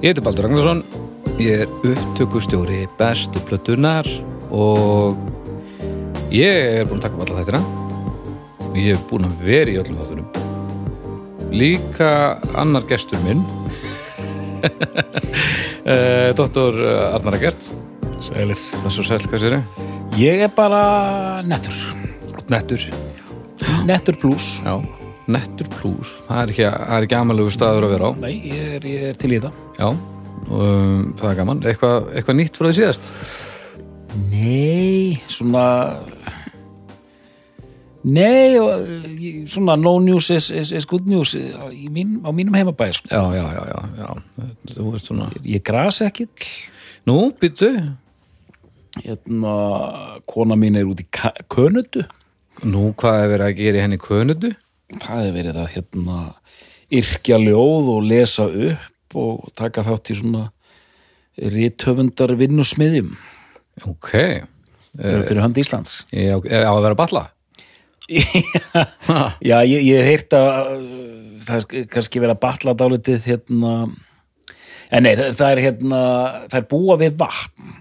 Ég heiti Baldur Ragnarsson, ég er upptökustjóri bestu plötunar og ég er búinn að taka upp alla þættina og ég er búinn að vera í öllum þáttunum. Líka annar gestur minn, eh, Dr. Arnar Egert, Sælir. þessu sæl, hvað sér ég? Ég er bara nettur. Nettur. Nettur pluss. Já, nettur plus. Það er ekki, ekki amalegu staður að vera á. Nei, ég er, ég er til í þetta. Já, um, það er gaman. Eitthvað, eitthvað nýtt frá því síðast? Nei, svona... Nei, ég- svona no news is, is, is good news mín, á mínum heimabæði, sko. Já, já, já, já, já. Þú ert svona... Ég grasi ekki. Nú, byttu. Hérna, kona mín er út í Könödu. Nú, hvað er verið að gera henni könudu? Það er verið að, hérna, yrkja ljóð og lesa upp og taka þátt í svona rithöfundar vinnusmiðjum Ok. fyrir hönd Íslands. Ég á, að vera að batla. Já, ég, ég heirt að það er kannski verið að batla dálítið hérna en nei, það, það er hérna það er búa við vatn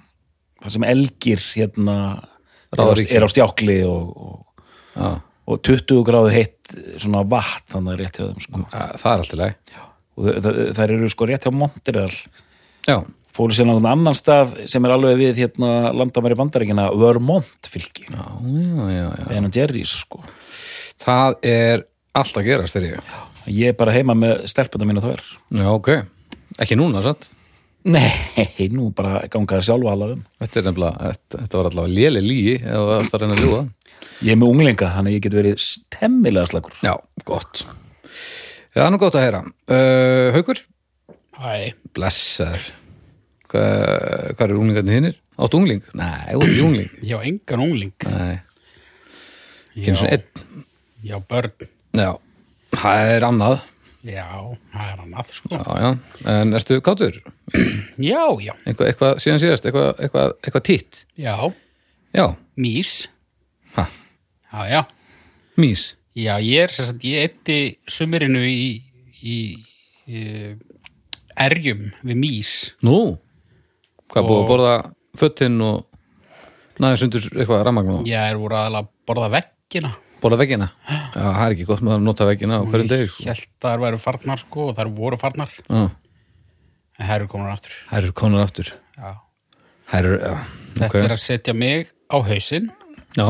það sem elgir hérna á, Ráða ríkjum. er á stjákli og, og, Já, og 20 gráðu heitt svona vatn þannig að rétt hjá þeim sko. það er alltaf og það, það, það eru sko rétt hjá Montreal Já, fóru sér náttúrulega annan stað sem er alveg við hérna landamæri bandaríkina Vermont já. Ben Jerry's sko Það er allt að gerast, þegar ég. ég er bara heima með stelpuna mína þar Já, ok. Ekki núna, satt? Nei, nú bara gangaði sjálfa um. Þetta er þetta, þetta var allavega léli lígi ef það varst að reyna að ljúga. Ég er með unglinga, þannig að ég get verið temmilega slagur. Já, gott. Já, það er nú gott að heyra. Uh, Haukur? Hæ, Blessaður. Hvað, hvað er unglingarnir hinnir? Áttu ungling? Nei, ert ekki ungling. ég á engan ungling Nei, eins og einn. ég á börn Já, það er annað. Já, það er annað sko Já, já. En ertu kátur? Já, já, Eitthvað, eitthvað síðan síðast, eitthvað, eitthvað, eitthvað títt? já, Já, mís ha, Já, já, mís. já, ég er sagt, ég eitti sumirinu í, í, í erjum við mís Nú, hvað búið að Og- borða föttin og næðis undur eitthvað rammagn og Ég er voru aðalega að borða veggina. Borða veggina? Já, það er ekki gott með að nota veggina á hverjum sko. Ég held að þær væru farnar sko og þær voru farnar. Já, en þær eru konar aftur. Þær eru konar aftur. Já, Þær eru, já, þetta er að setja mig á hausinn Já,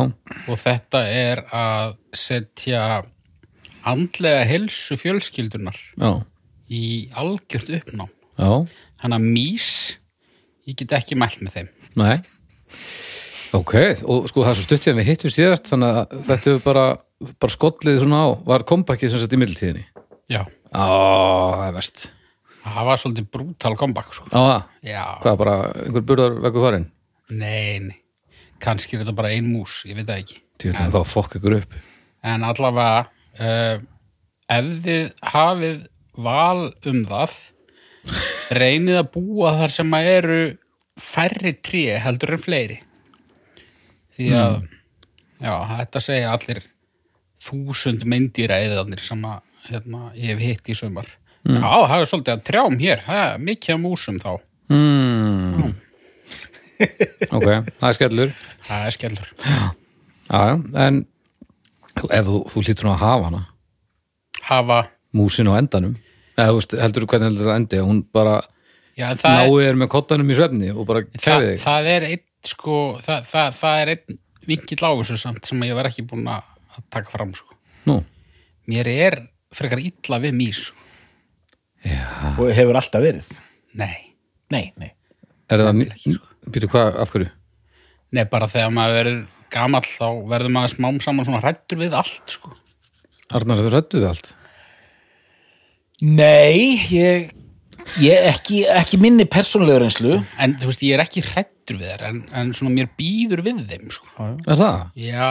og þetta er að setja andlega helsu fjölskyldunar já, í algjört uppnám já, þannig að mís ég get ekki mælt með þeim nei. Ok, og sko það er svo stutt síðan við hittum síðast, þannig að þetta er bara, bara skollið svona á, var kompakkið sem sett í middeltíðinni. já, Á, það er vest. það var svolítið brútal comeback sko. Á, já, hvað bara, einhver burðar vekku farin? nei, nei kannski er þetta bara ein mús, ég veit það ekki. Tjóðan þá fokk ykkur upp. en allavega uh, ef þið hafið val um það reynið að búa þar sem að eru færri tré heldur en fleiri. Því að já, þetta segja allir þúsund meindýra eðanir sem að hérna, ég hef hitt í sumar. Já, það er svolítið að trjám hér. Það er mikið músum þá. Mm. Ok, það er skellur. það er skellur Já, já, en ef þú, þú lítur nú að hafa hana, hafa, músin á endanum, eða þú veist, heldur þú hvernig heldur það endi, að hún bara það er náið er með kottanum í svefni og bara það, kæði þig. það er einn sko, það, það, það er einn vinkill á þessu samt sem ég var ekki búin að taka fram sko. Nú, mér er frekar illa við mís já, Og hefur alltaf verið. nei, Nei, nei. er það, ekki, sko. Býtu hvað, af hverju? nei bara þegar maður verður gamall þá verður maður smám saman svona hrættur við allt sko. Arnar, þú rættu við allt? Nei, ég ég ekki, ekki minni persónlega reynslu en þú veist, ég er ekki hrættur við þær en, en svona mér býður við þeim sko. Er það? já,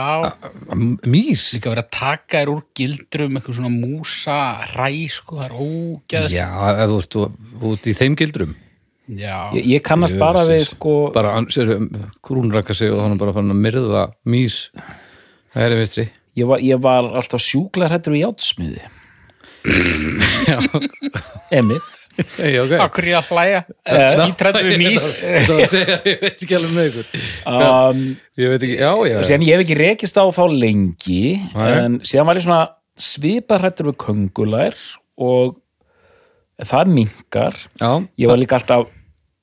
Mís? líka verið að taka þær úr gildrum eitthvað svona músa ræ, sko, það er ógeðast Já, ef þú ert út í þeim gildrum já, ég, ég kannast bara við sko bara sér, krúnraka sig og þannig bara fann að myrða mís það er vinstri. Ég var, ég var alltaf sjúklar hættur við játsmiði Já, emitt akkur ég að hlæja? Eh, skítrættu við mís ég veit ekki alveg með ykkur. Um, Ég veit ekki, já, já. Síðan ég hef ekki rekist á þá lengi en síðan var ég svona svipað hrættur við köngulær og það minkar Já, ég var líka alltaf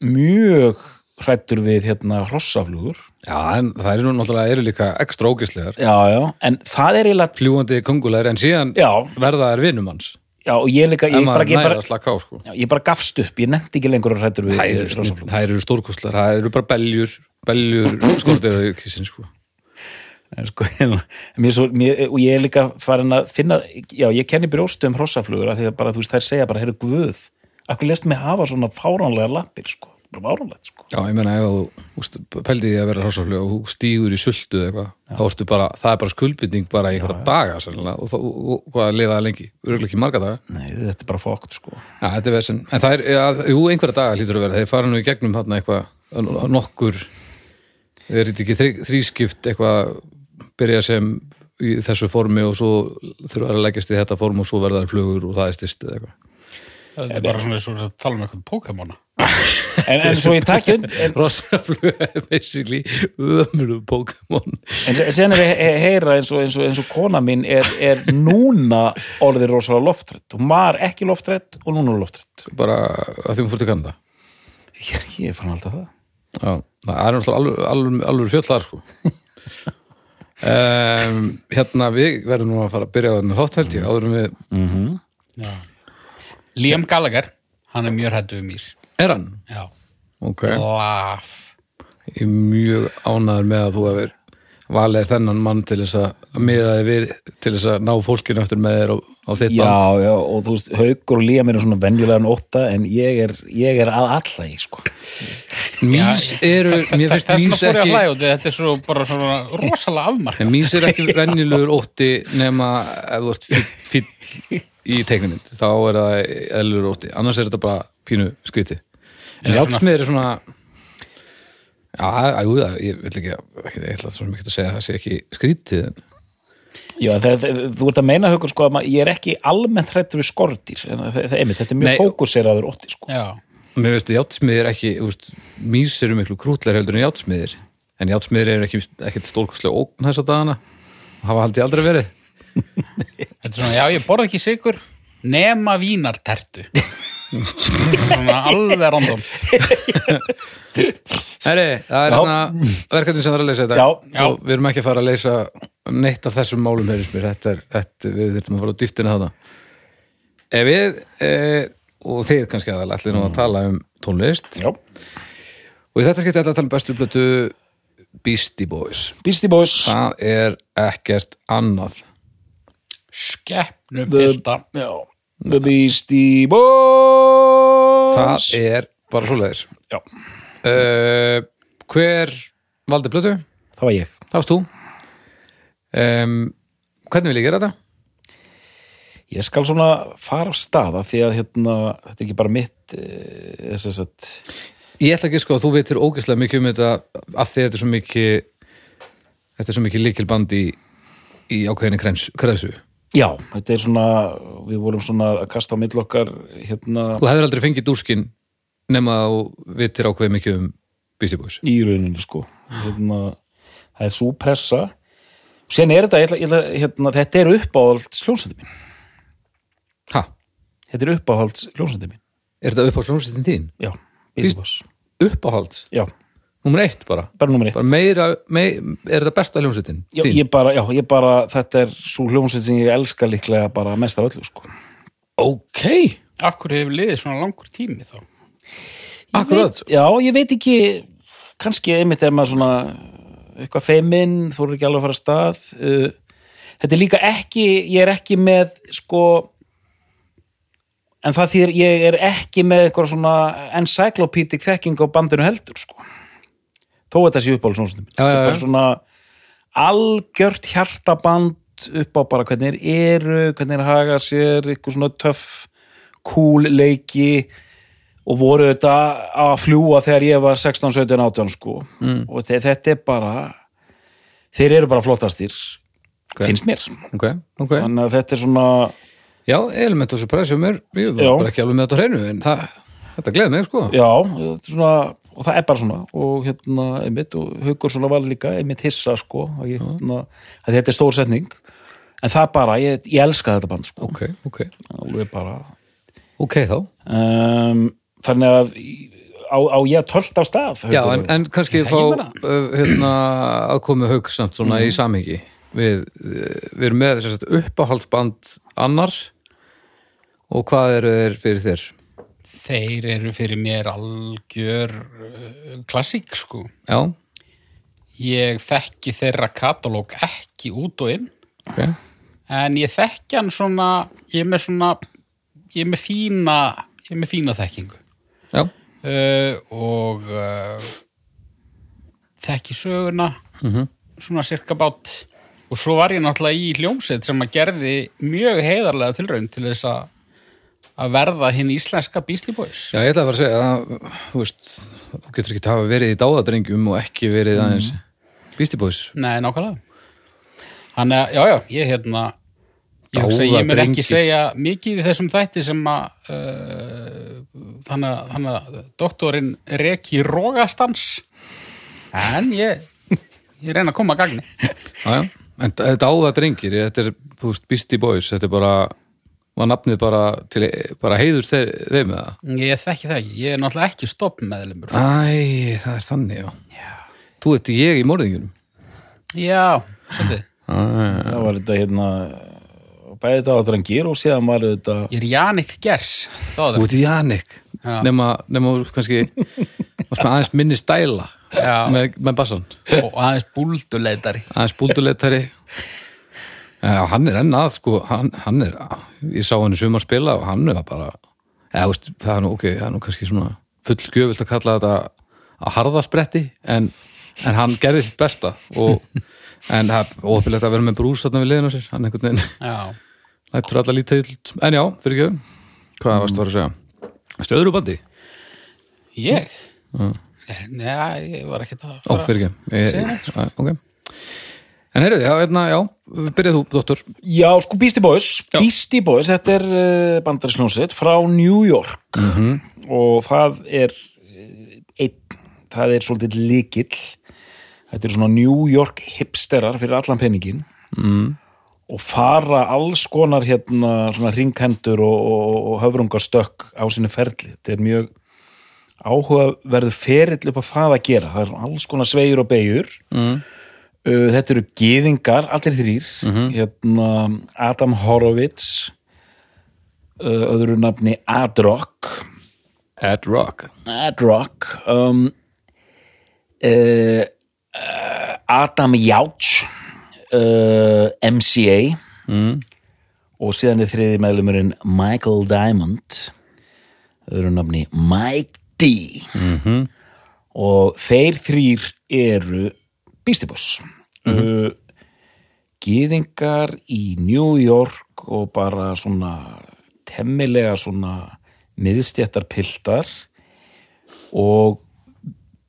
mjög hrættur við hérna hrossaflugur. Já en það eru náttúrulega eru líka ekstra ógislegar já, já, en það er eiginlega fljúandi kungulegar en síðan Já. verða þær vinum hans. Já, og ég líka, ég bara, ég bara, á sko. Já, ég bara gafst upp ég nefndi ekki lengur að hrættur við hrossaflugur. það eru stórkostlar, það eru bara beljur beljur skortir kissin sko. En sko, en mér svo, mér, og ég er líka farin að finna, já, ég kenni brjóstu um hrossaflugur af því að bara, þú veist, þær segja bara, heyrðu guð, akkur lest mig hafa svona fáránlega lappir, sko, bara fáránlegt, sko. Já, ég meina ef þú pældi því að vera hrossaflug og þú stígur í sultu eða eitthvað, það er bara skuldbytting bara í einhverja daga sérlega, og, þá- og, og hvað það lengi, örgulega ekki marga daga? Nei, þetta er bara fókt, sko. Já, þetta er verðsinn, en það er, ja, jú, einhverja daga hlýtur að vera, þeir fara nú í gegnum þarna eitthvað, nokkur er þetta ekki þrí, þrískipt eitthvað, byrja sem í þessu formi og svo þurfa að leggjast í þetta form og svo verða þær flugur og það er styrst eða eitthvað það er bara svona eins og að tala um eitthvað Pokémona En, en svo ég takk und, en, Rossaflug er basically ömurðu Pokémon en sen er he- heyra eins og, eins og, eins og kona mín er, er núna orðið rosalega loftrætt. Hún var ekki loftrætt og núna er loftrætt. bara að því hún fyrir til Kanada Ég, ég fann alltaf það. Já, það er náttúrulega alveg, alveg, fjöldlar sko um, Hérna við verðum nú að fara að byrja á þarna þátt held ég áður en við, já. Liam Gallagher hann er mjög hrættu við mís er hann? já, Ok, laf ég er mjög ánæður með að þú hefur valið þennan mann til þess að miða þig við til þess að ná fólkinu eftir með þér á, á þitt band. Já, já, og þú veist, haugur og mér er svona venjulegan ótta en ég er, ég er að alla í, sko. Mís eru, mér finnst mís að ekki þetta er svo bara svona rosalega afmark En mís er ekki venjulegur ótti nema ef þú ert fíll, fíll í teiknumynd, þá er það eðlugur ótti, annars er þetta bara pínu skviti. En játsmiður er svona Já, að- jú, það, ég vil ekki, ekki ég ætla svo mikið að segja að það sé ekki skrítið en Já, það, það, þú ert að meina haugur, sko, að ma- ég er ekki almennt hrættur við skordýr, en það, það, einmitt, þetta er mjög fókuseraður ótti, sko. já, mér veist játsmiðir ekki, veist, mís eru miklu krútleir heldur en játsmiðir en játsmiðir eru ekki, ekkit stórkostlega ógn þessa dagana. Og hafa haldið aldrei verið þetta er svona, já ég borða ekki sigur nema vínartertu. Svona alveg random. Herri, það er Já. hérna verkefni sem það er að leysa þetta. Já, já. og við erum ekki að fara að leysa neitt af þessum málum heyrðis mér, þetta er, þetta, við þurfum að fara á dýftina þarna. Ef við e, og þið kannski aðalega ætlum nú að tala um tónlist. Já. og í þetta skipti ætla að tala um bestu blötu Beastie Boys. Beastie Boys, það er ekkert annað skeppnu The- pilda já, The Beastie Boys. það er bara svoleiðis Já, uh, hver valdi blötu? það var ég. Það varst þú um, Hvernig vil ég gera þetta? Ég skal svona fara af staða því að hérna, þetta er ekki bara mitt eh, þess að Ég ætla ekki sko að þú veitir ógeðslega mikið um þetta að því þetta er svo mikið þetta er svo mikið líkilband í, í ákveðinni krens, kreðsu Já, þetta er svona, við vorum svona að kasta á mill okkar hérna. Þú hefur aldrei fengið dúskin nema að þú veitir ákveð mikið um Beastie Boys. Í rauninni sko. Hérna, það er svo pressa. Sen er þetta, ég ætla, ég ætla, hérna, þetta er uppáhalds hljónsætti mín. Ha? þetta er uppáhalds hljónsætti mín. Er þetta upp á sljónsettin þín? já, Beastie Boys. Uppáhald? já, Númer eitt bara? bara nummer eitt bara meira, mei, Er þetta besta hljónsettin já, þín? ég bara, já, ég bara, þetta er svo hljónsætt sem ég elska líklega bara mest af öllu sko Ok, akkur hefur liðið svona langur tími þá akkurat já, ég veit ekki kannski einmitt er maður svona eitthvað feiminn, þú eru ekki alveg að fara að stað uh, þetta er líka ekki ég er ekki með sko en það þýr ég er ekki með eitthvað svona encyclopedic þekking á bandinu heldur sko. Þó þetta sé Þetta er já. bara svona algjört hjartaband upp á bara hvernig þeir eru hvernig þeir haga sér, eitthvað svona töff cool leiki og voru þetta að fljúa þegar ég var 16, 17, 18 sko. Mm. og þe- þetta er bara þeir eru bara flottastir finnst mér. Ok, ok. Þannig að þetta er svona Já, element of surprise hjá mér, ég var ekki alveg með þetta á hreinu en það, þetta gleði mig sko. Já, þetta er svona, og það er bara svona. Og hérna, einmitt, og haugur svona var líka einmitt hissa, sko hérna, að þetta er stór setning. En það bara, ég, ég elska þetta band, sko. Ok, ok, bara. Ok þá. Um, þannig að á, á ég tölt á stað Já, en, en kannski fá hérna, aðkomu haug samt svona Mm. í samhengi. Við, við erum með uppáhaldsband annars. Og hvað eru þeir fyrir þér? Þeir eru fyrir mér algjör uh, klassík, sko. Já, Ég þekki þeirra katalóg ekki út og inn, ok en ég þekki hann svona, ég er með svona, ég er með fína, ég er með fína þekkingu. Uh, og uh, þekki söguna, Mhm. svona cirka bát. Og svo var ég náttúrulega í hljómsveit sem að gerði mjög heiðarlega tilraun til þess að að verða hinn íslenska Beastie Boys. Já, ég ætla að fara að segja að þú veist, þú getur ekki hafa verið í dáðadrengjum og ekki verið aðeins Beastie Boys Nei, nákvæmlega. Þannig að, já, já, ég hérna, ég hugsa, að ég mér ekki segja mikið í þessum þætti sem að, uh, þannig að, að doktorinn reki rógastans, en ég, ég reyna að koma að gagni. Já, já, en þetta er, þú veist, Beastie Boys þetta er bara, var nafnið bara til, bara heiðust þeir, þeim með það? Ég þekki það ekki, ég er náttúrulega ekki stopp meðlumur. Æ, það er þannig, já, Þú ert ég í morðingunum Já, svolítið. það var þetta hérna bæði þetta á drengir og síðan var þetta Ég er Janik Gers, Þú ert Jannik. Já. nema, nema kannski aðeins minni stæla Já. með, með bassan. Og aðeins búlduleitari. aðeins búldulettari Já, hann er enn að sko, hann, hann er ég sá hann í sumar spila og hann er bara eða, veist, það er nú, ok, það er nú kannski svona fullgjöfult að kalla þetta að harðaspretti en, en hann gerði sitt besta og en það er óöfilegt að vera með brús þarna við liðinu sér, hann einhvern veginn Já. lætur alla lítið en já, fyrir ekki hvað varst að fara að segja stöður úr bandi? Ég? Nei, ég var ekki það. Ó, fyrir ekki Segja neitt, Æ, ok en heyrðu, já, hérna, já, byrjað þú, doktor Já, sko Beastie Boys. Beastie Boys, þetta er uh, bandarinsljónsett frá New York. -hmm. og það er uh, einn, það er svolítið líkill þetta er svona New York hipsterar fyrir allan peningin mm. og fara alls konar hérna svona ringhendur og, og, og höfrungastökk á sinni ferli. Þetta er mjög áhugaverður ferill upp á það að gera. Það er alls konar sveigur og beigur mm. Þetta eru gyðingar allir þrýr hérna, Adam Horowitz uh, öðru nafni Adrock. Ed Rock Adrock um, uh, uh, Adam Jauch uh, MCA mm. og síðan er þriði meðlumurinn Michael Diamond öðru nafni Mike D. -hmm. og þeir þrýr eru Beastie Boys uh, Gýðingar í New York og bara svona temmilega svona miðstjættar piltar og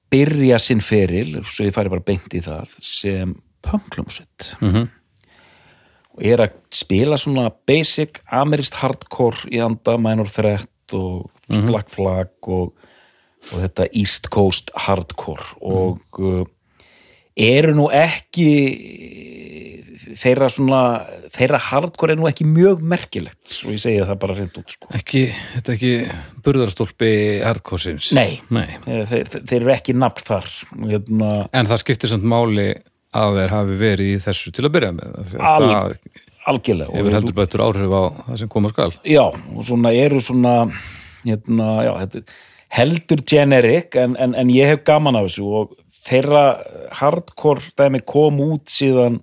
byrja sinn feril, svo ég færi bara beint í það, sem punklumsett Mhm. og er að spila svona basic amerist hardcore í anda minor threat og black flag og, og þetta east coast hardcore og uh, eru nú ekki þeirra svona þeirra hardcore er nú ekki mjög merkilegt svo ég segi það bara reynd út sko. ekki, þetta er ekki burðarstólpi hardcoresins Nei. Nei. þeir, þeir, eru ekki nafn þar hérna, en það skiptir samt máli að þeir hafi verið í þessu til að byrja með Al- það algjörlega hefur heldur betur áhrif á það sem koma skal já, og svona eru svona hérna, já, heldur generic en, en, en ég hef gaman af þessu og þeirra hardcore dæmi kom út síðan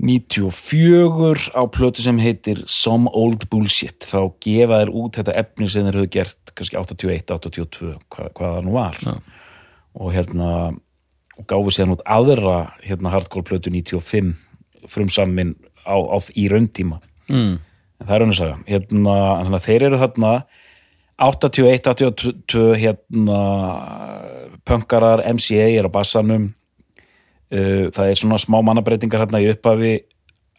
94 á plötu sem heitir Some Old Bullshit þá gefa þær út þetta efni sem þeir höfðu gert kannski 81, 82 hvað, hvað það nú var Já. og hérna og gáfu sér út aðra hérna hardcore plötu 95 frumsammin á, á, í rauntíma mm. en það er saga hérna, að þeir eru þarna 81, 82 hérna punkarar, MCA er á bassanum. Uh, það er svona smá mannabreitingar hérna í upphafi.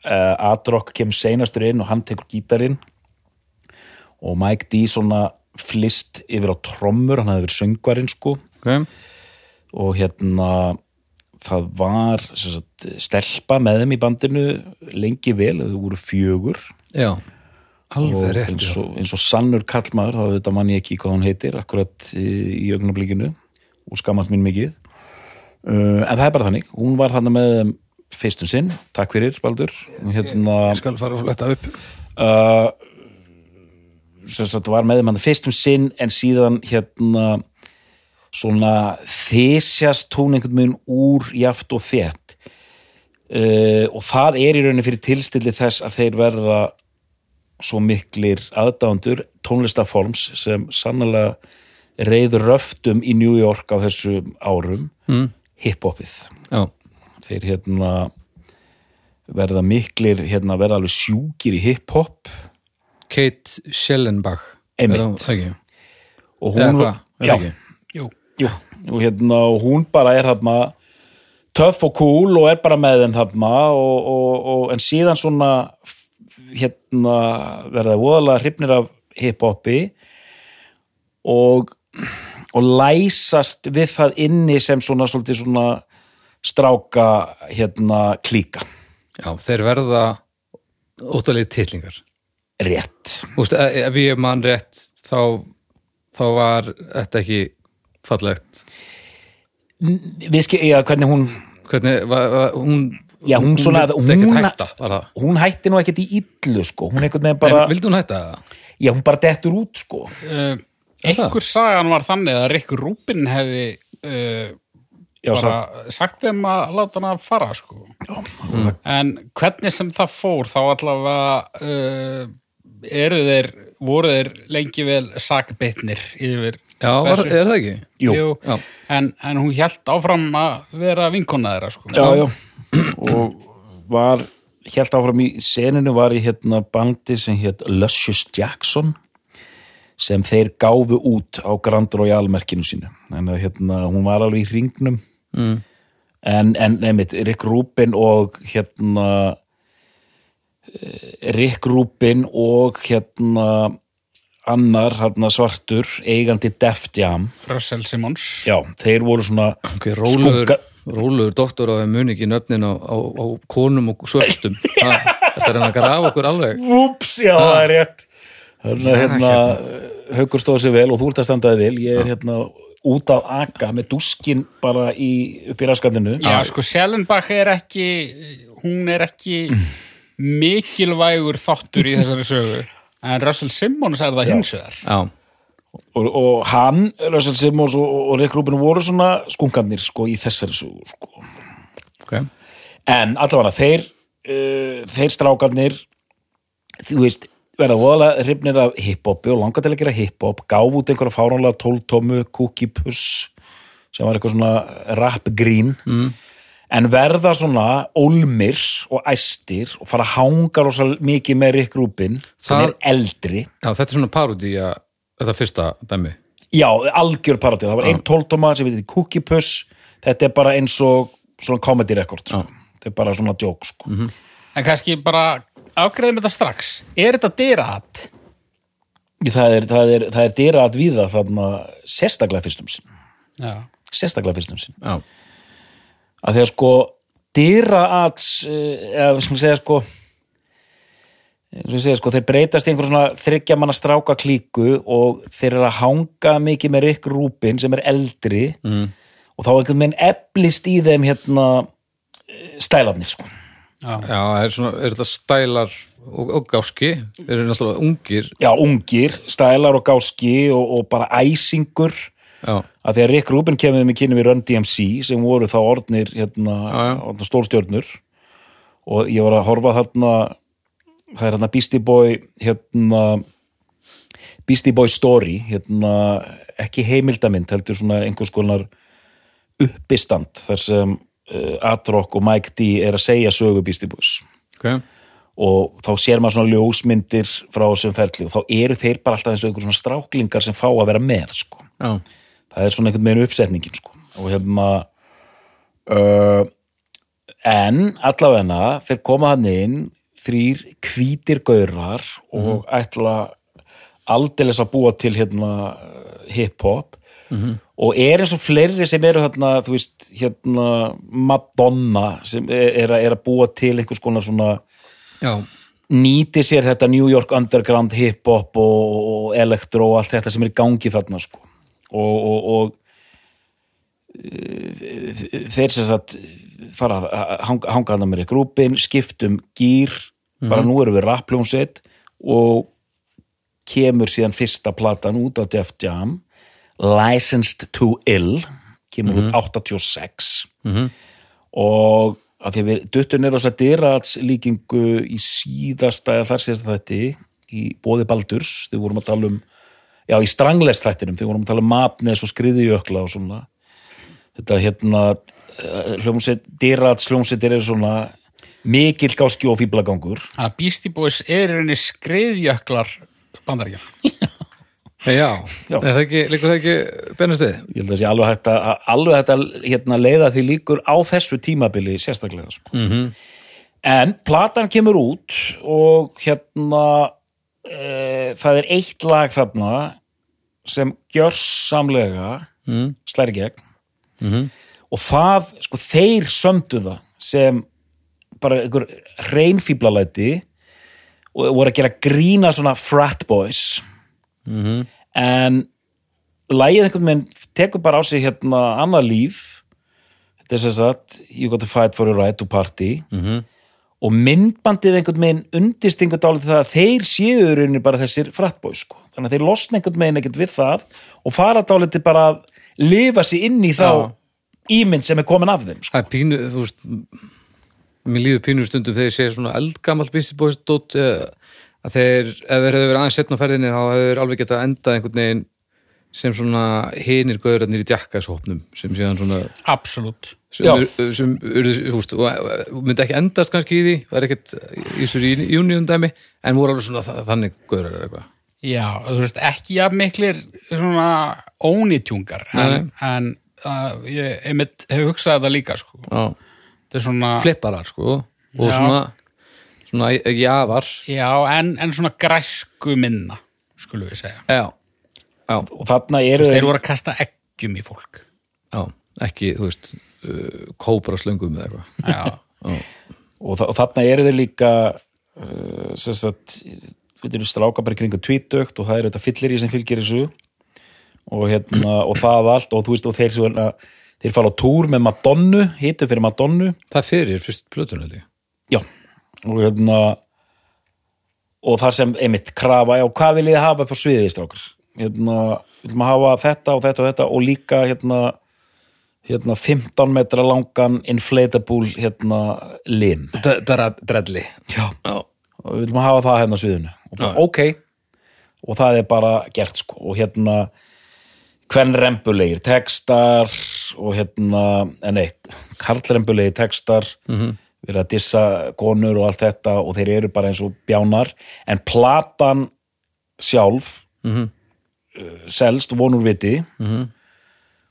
Uh, Adrock kemur seinastur inn og hann tekur gítarinn. Og Mike D svona flist yfir á trommur, hann hefði verið söngvarinn sko. Okay. og hérna það var sagt, stelpa með þeim í bandinu lengi vel, þau voru fjögur. Já, alveg og rétt eins, og, eins og sannur kallmaður þá þetta mann ég ekki hvað hún heitir akkurat í, augnablikinu og skammast mín mikið. Uh, en það er bara þannig, hún var þarna með fyrstum sinn, takk fyrir Baldur. Og hérna Ég skal fara að fletta upp. Uh, sem sagt var með hann fyrstum sinn en síðan hérna svona þysjast hún einhvern veginn úr jaft og þétt. Uh, og það er í rauninni fyrir tilstilli þess að þeir verða svo miklir aðdáðandur tónlistaforms sem sannlega reyður röftum í New York á þessum árum mm. hiphopið þeir hérna verða miklir, hérna verða alveg sjúkir í hiphop Kate Schellenbach Einmitt. Er það ekki? og hún, hvað? Er já? Jú, jú, og hérna og hún bara er hérna töff og cool og er bara með þeim þarna og, og, og, en síðan svona hérna verða voðalega hrifnir af hiphopi og og læsast við það inni sem svona svona stráka hérna klíka. Já, þeir verða ótalegi titlingar. Rétt. Úst, ef ég man rétt þá, þá var þetta ekki fallegt. Við skil, já, hvernig hún hvernig, var, var, hún Já, hún svona- ekkert hún- hætta hún hætti nú ekkert í illu sko, hún einhvern veginn bara, vildi hún hætta það? já hún bara dettur út sko uh, einhver sagan var þannig að Rick Rubin hefði uh, já, bara sagt þeim að láta hana fara sko. en hvernig sem það fór þá allavega uh, eru þeir voru þeir lengi vel sakbitnir yfir Já, var, er það ekki? Jú. Já. En, en hún hjælt áfram að vera vinkona þeirra sko. já, já. Og var helt áfram í seninu var í hérna bandi sem hétt Luscious Jackson sem þeir gáfu út á Grand Royal merkinu sínu. Að hérna, hún var alveg í hringnum. Mm. en, en nefnit, Rick Rubin og hérna eh, Rick Rubin og hérna annar hérna svartur eigandi Def Jam. Russell Simmons. Já, þeir voru svona Ok, róluður, Skugga- róluður doktor á þeim muni ekki nöfnin á, á, á konum og svörtum. Það er að grafa okkur alveg? Úps, já, það er rétt. Að Já, hérna, haukur stóð sér vel og þú ert að standaði vel. Ég er hérna út af aga með dúskin bara í, upp í raskandinu Já, sko, Sjellenbach er ekki hún er ekki mikilvægur þáttur í þessari sögu. En Russell Simmons er það hins vegar. Já, og, og hann, Russell Simmons og, og Rick Rubin voru svona skunkarnir sko í þessari sögu sko. ok en allavega þeir uh, þeir strákarnir þú veist, verða voðalega hrifnir af hiphopi og langa til að gera hiphop gáf út einhverja fáránlega tóltómu cookie puss sem var eitthvað svona rap grín mm. en verða svona ólmir og æstir og fara að hanga rosa mikið með Rick Rubin sem Það- er eldri Já, þetta er svona parodí að þetta fyrsta dæmi? Já, algjör parodía, það var einn tóltóma sem við cookie puss. Þetta er bara eins og svona comedy record sko. þetta er bara svona joke sko. en kannski bara afgreðum þetta strax. Er þetta dyrahatt? það er, það er, það er dýra að víða þarna sérstaklega fyrstum sinn. Já, sérstaklega fyrstum sinn. Já, að því að sko dýra að eða við skulum segja sko við segja sko þeir breytast í einhver svona þryggja manna stráka klíku og þeir eru að hanga mikið með Rick Rubin sem er eldri mm. og þá einhvern veginn eflist í þeim hérna eh, stælarnir sko. Já, já er, svona, er þetta stælar og, og gáski? Eru náttúrulega ungir. Já, ungir, stælar og gáski og, og bara æsingur. Já, að því að Rick Rubin kemur með kynni við Run DMC sem voru þá orðnir hérna, Já, stórstjörnur. Og ég var að horfa þarna það er hérna Beastie Boy hérna Beastie Boy Story hérna, ekki heimildamind heldur svona einhvers konar uppistand þar sem uh, Adrock og Mike D er að segja sögu Beastie Boys ok, og þá sér maður svona ljósmyndir frá þessum ferli og þá eru þeir bara alltaf eins og einhver svona stráklingar sem fá að vera með sko. já, það er svona einhvern veginn uppsetningin sko. og hérna uh, en allavegna þeir koma hann inn þrýr hvítir gaurar og ætla aldeilis að búa til hérna hip-hop. Og er eins og fleiri sem eru hérna, þú veist, hérna Madonna sem er, er, að, er að búa til einhvers konar svona já, nýti sér þetta New York underground hip-hop og, og elektro og allt þetta sem er í gangi þarna sko. og, og, og eh, þeir sem sagt fara að hanga, hanga þarna með grúpin, skiptum gýr bara nú erum við rappljónsett og kemur síðan fyrsta platan út á Def Jam Licensed to Ill kemur út 86 og að því að við duttum nýr á þess að dyrats líkingu í síðasta eða þar síðasta þætti í bóði Baldurs, þau vorum að tala um já, í stranglest þættinum, þau vorum að tala um matnes og skriðijökla og svona. Þetta hérna hljómsveit, dyrats hljómsveitir eru svona mikil gáski og fýblagangur að Beastie Boys er í rauninni skriðjöklar bandaríkja. já, Já. er það ekki, líkur það ekki bennustið? ég held að sé alveg hægt að, alveg hægt að hérna, leiða því líkur á þessu tímabili sérstaklega sko. Mm -hmm. en platan kemur út og hérna e, það er eitt lag þarna sem gjörsamlega Mm. slæri gegn Mhm. Og það, sko, þeir sömdu það sem bara einhver reynfíblalæti og voru að gera grína svona frat boys Mhm. en lægið einhvern veginn tekur bara á sig hérna annað líf þetta er sem sagt you got to fight for your right to party Mhm. og myndbandið einhvern veginn undist einhvern dálítið það að þeir séu rauninni bara þessir fratbói sko. þannig að þeir losna einhvern veginn ekkert við það og fara dálítið bara að lifa sér inn í þá ímynd sem er komin af þeim sko. það er pínu, þú veist mér líður pínu stundum þegar ég sé svona dót eh, að þeir, ef þeir hefur verið aðeins setna á ferðinni þá hefur alveg getað endað einhvern veginn sem svona hinir gauðrarnir í djakkashopnum sem síðan svona Absolutt. sem, sem og myndi ekki endast kannski í því, var ekkert í júnium dæmi, en voru alveg svona þa- þannig gauðrar eitthvað Já, þú veist, ekki jafn miklir svona ónýtjungar en, en uh, ég einmitt hef hugsað þetta líka sko. Já, þetta er svona flipparar sko og Já. svona, svona jafar. Já, en, en svona græsku minna skulum við segja. já, já, og þarna eru Þeir voru að kasta eggjum í fólk. Já, ekki, þú veist uh, kópra slöngum eða eitthvað. Já, og, og þarna eru þeir líka uh, sem sagt við erum stráka bara í kringu tvítugt og það eru þetta fyllir í sem fylgir þessu og hérna, og það allt og þú veist, og þeir svona þeir fara á túr með Madonnu, hitu fyrir Madonnu. Það fyrir fyrst plötunaldi já, og hérna og þar sem einmitt krafa, já, hvað viljið þið hafa sviðið strákar? Hérna, viljum að hafa þetta og þetta og þetta og líka hérna hérna 15 metra langan inflatable hérna lim Drelli. Já. Og við viljum hafa það hérna sviðinu. Og bara, Já. ok. Og það er bara gert sko. Og hérna hvern rembulegir textar og hérna, en nei karlrembulegir textar Mhm. verið að dissa konur og allt þetta og þeir eru bara eins og bjánar en platan sjálf Mhm. uh, selst vonur viti Mhm.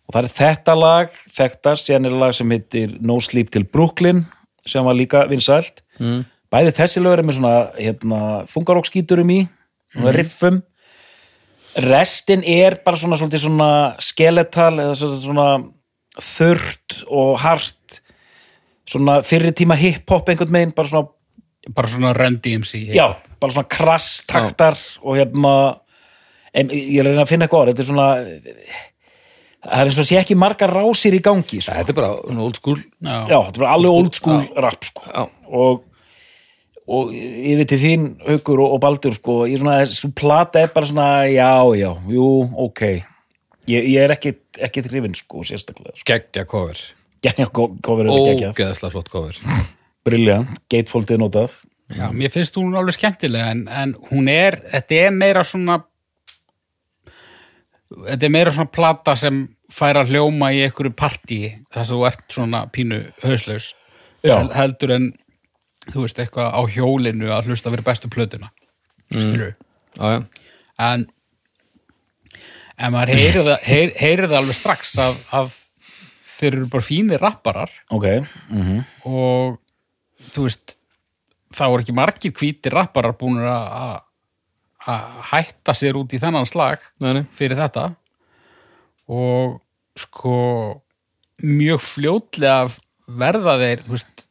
og það er þetta lag þetta, er lag sem heitir No Sleep til Brooklyn sem var líka vinsælt Mhm. bæði þessi lögur er með svona hérna, þungarókskíturum í svona riffum restin er bara svona svolítið svona skeletal eða svona, svona þurrt og hart svona fyrir tíma hip-hop einhvern megin bara svona, bara svona Run DMC já, bara svona krass taktar og hérna en, ég er að reyna að finna eitthvað orð þetta er svona það er eins og sé ekki margar rásir í gangi sko. þetta er bara svona old school Já. já, þetta er bara alveg old school rap sko. Já. og og veit til þín Haukur og, og Baldur sko, ég er svona, þessu plata er bara svona já, já, jú, ok. Ég, ég er ekkit, ekkit hrifin sko, sérstaklega sko. geggja cover. Genja kofir eru geggjað ógeðslega flott cover. Briljant, gatefoldið notað. Já, mér finnst hún alveg skemmtilega en, en hún er, þetta er meira svona þetta er meira svona plata sem fær að hljóma í einhverju partí þar sem þú ert svona pínu hauslaus heldur en þú veist eitthvað á hjólinu að hlusta fyrir bestu plötuna skilur já, en en maður heyrir það, heyr, heyrir það alveg strax að, að þeir eru bara fínir rapparar. Ok, mm og þú veist þá er ekki margir hvítir rapparar búin að að hætta sér út í þennan slag nei, fyrir þetta. Og sko mjög fljótlega verða þeir þú veist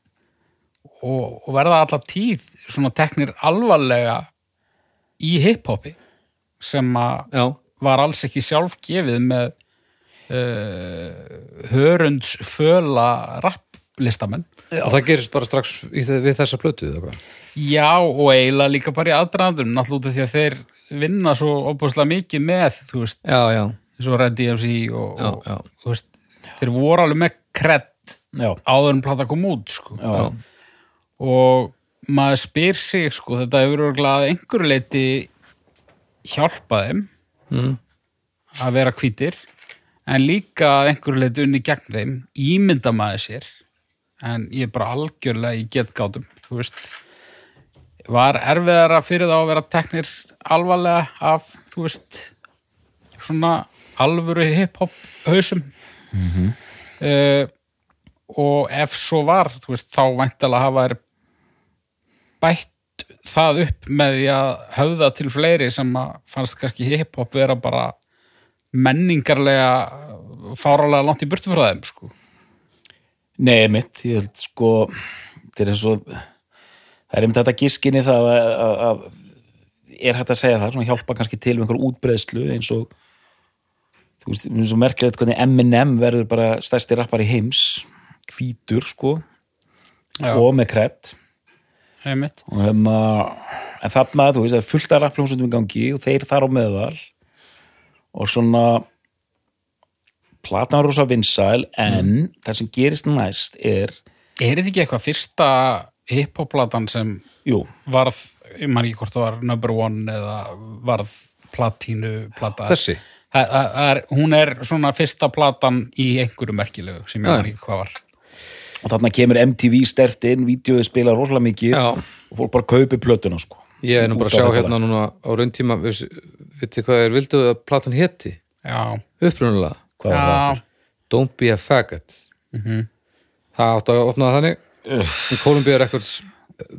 og, og verða alla tíð svona teknir alvarlega í hiphopi sem að var alls ekki sjálf gefið með uh, hörundsföla rapplistamenn og það gerist bara strax í, þe- við þessa plötu eða hvað? Já, og eiginlega líka bara í aðdraðandun náttúrulega út af því að þeir vinna svo opaslega mikið með, þú veist já, já, og Red DMC og, já, og veist, þeir voru alveg með kredd áður en plata kom út sko. já, já. Og maður spyr sig sko, þetta hefur örgulega að einhverju leiti hjálpa þeim Mm. að vera hvítir en líka að einhverju leiti unni gegn þeim ímynda maður sér en ég er bara algjörlega í getgátum þú veist. Var erfiðara fyrir þá að vera teknir alvarlega af þú veist svona alvöru hip-hop hausum. Mm og ef svo var veist, þá væntalega hafa þær bætt það upp með því að höfða til fleiri sem að fannst kannski hip-hop vera bara menningarlega fáralega langt í burtu frá þeim sko. Nei, mitt, ég held sko þetta er eins og það er einmitt þetta giskinni það að, að, að er hægt að segja það, svona hjálpa kannski til einhver útbreiðslu eins og þú veist, eins og merkilegt hvernig M&M verður bara stærsti rappar í heims hvítur sko Já, og með kredd einmitt. og hérna en þarna, þú veist, það er fullt af rappljómsundum í gangi og þeir þar á meðal. Og svona platan var rosa vinsæl en það sem gerist næst er Er þetta ekki eitthvað fyrsta hip-hop-platan sem jú, varð, ég man ekki hvort það var number one eða varð platínu plata? Þessi? Það- það- það er, hún er svona fyrsta platan í einhverju merkilegu sem ég man ekki hvað var og þarna kemur MTV stert inn, vídeoið spila rosalega mikið Já. og fólk bara kaupi plötuna sko. Ég er nú bara að sjá hérna núna á rauntíma veitir hvað er, vildu að platan já, aftur? Don't be a faggot. Mhm. það átti að opna þannig. Í Columbia Records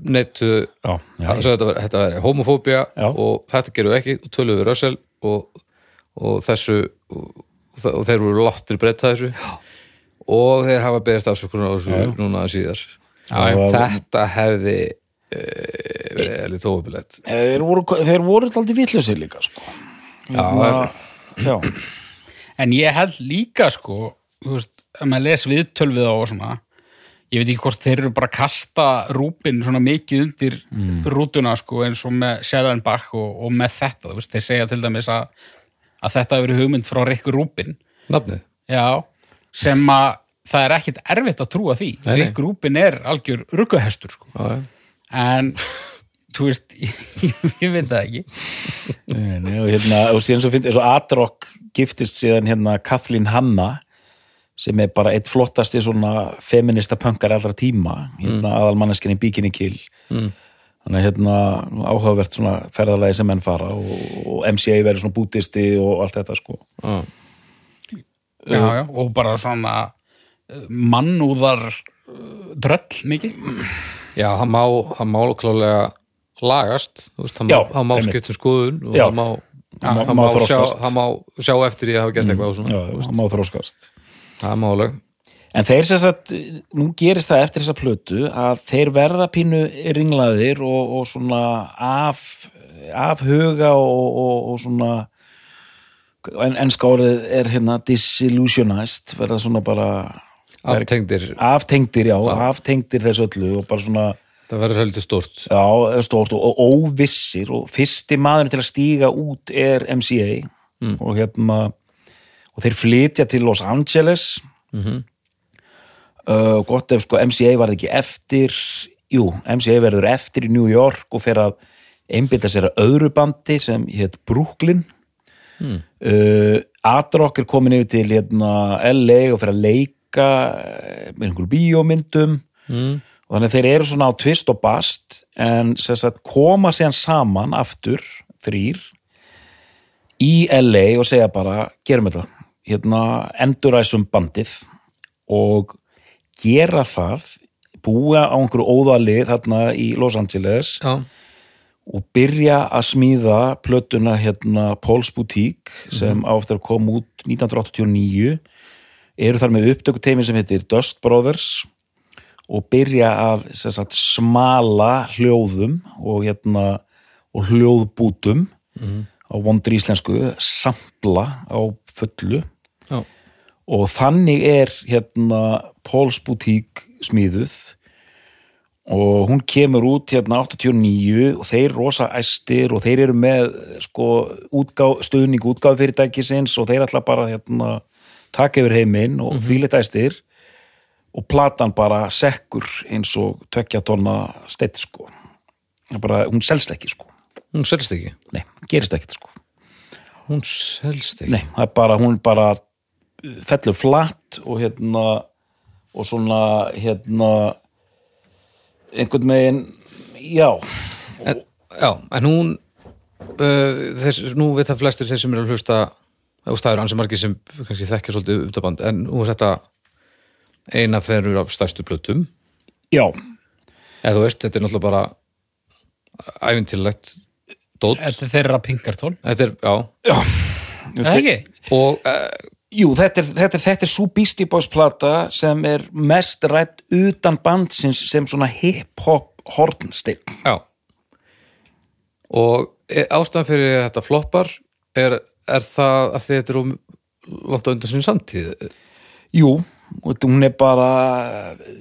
neittu já, já, að þetta þetta var homofóbía Já. og þetta gerðu ekki og töluðu við Russell og, og þessu og, og þeir voru láttir breyta þessu. Já. Og þeir hafa beðist afsökunar á þessu núna síðar. Þetta hefði uh, verið eða þófupilegt þeir voru, þeir voru alltaf vitlausir líka sko. Já, Hérna, já, En ég held líka sko, þú veist, ef maður les viðtöl við þá og svona, ég veit ekki hvort þeir eru bara að kasta rúpin svona mikið undir rútuna sko eins og með Sjælænbach og, og með þetta, þú veist, þeir segja til dæmis að, að þetta hefur verið hugmynd frá Rikkur Rúpin, nafnið? Já, sem að það er ekkit erfitt að trúa því. Rikkur Rúpin er algjör rugguhestur sko, en þú veist, ég, ég veit það ekki. Nei, nei, og hérna, og síðan svo finnst, eins og Adrock giftist síðan hérna Kathleen Hanna sem er bara eitt flottasti svona feminista punkar allra tíma hérna aðalmanneskinni Bikini Kill Mm. þannig að hérna áhugavert svona ferðalagi sem menn fara og, og MCA verður svona bútisti og allt þetta sko Já. Já, já, og bara svona eh, mannúðar eh, dröll mikið. Já, það má, það má klálega lagast, þú veist, það má, Já, það má einmitt. skipta um skoðun og það má, má- það má má, sjá, það má sjá eftir því að hafa gert eitthvað og svona, það má þróskast það er málega En þeir sem sagt, nú gerist það eftir þessa plötu að þeir verða pínu ringlaðir og, og svona af, af huga og, og, og svona en, en skárið er hérna disillusionized, verða svona bara aftengdir, aftengdir, já, aftengdir þessu öllu og bara svona, það verður heldur stort já, stórt og, og óvissir og fyrsti maður til að stíga út er MCA og hérna og þeir flytja til Los Angeles. Mhm. uh, gott ef sko MCA var ekki eftir jú, MCA verður eftir í New York og fer að einbytta sér að öðru bandi sem hétt Brooklyn hmm. uh, Adrock er komin yfir til hérna, LA og fer að leika eh, með einhverjum bíómyndum mm. og þannig að þeir eru svona á tvist og bast en sagt, koma síðan saman aftur, þrýr í LA og segja bara, gerum þetta hérna, enduræsum bandið og gera það búa á einhverju óðali þarna í Los Angeles Já, og byrja að smíða plötuna hérna Paul's Boutique sem á eftir að koma út 1989 eru þar með upptökuteymi sem heitir Dust Brothers og byrja sem sagt, smala hljóðum og hérna og hljóðbútum á vondri íslensku sampla á fullu. Já, og þannig er hérna Paul's Boutique smíðuð og hún kemur út hérna 89 og þeir rosa æstir og þeir eru með sko útgá, stuðning útgáðfyrirtækisins og þeir ætla bara hérna taka yfir heiminn og mm -hmm. æstir. Og platan bara sekkur eins og tvekja tonna steitt sko. Bara, hún selst ekki sko. Hún selst ekki? Nei, gerist ekkert sko. Hún selst ekki? Nei, það er bara, hún bara uh, fellur flatt og hérna og svona hérna einhvern veginn já, en, Já, en hún uh, þess, nú veit það flestir þeir sem eru að hlusta og það eru ansi margir sem kannski þekkja svolítið umtaband, en nú er þetta ein af þeir eru af stærstu plötum. Já, eða þú veist, þetta er náttúrulega bara æfintilegt dót. Þetta er þeirra pinkartól. Þetta er, já, Er það ekki? og uh, jú, þetta er, þetta er, þetta er svo Beastie Boys plata sem er mest rætt utan bandsins sem svona hip-hop hornsteinn. Já. Og e- ástæðan fyrir þetta floppar er, er það að þetta er um langt á undan sinni samtíð? Jú, og hún er bara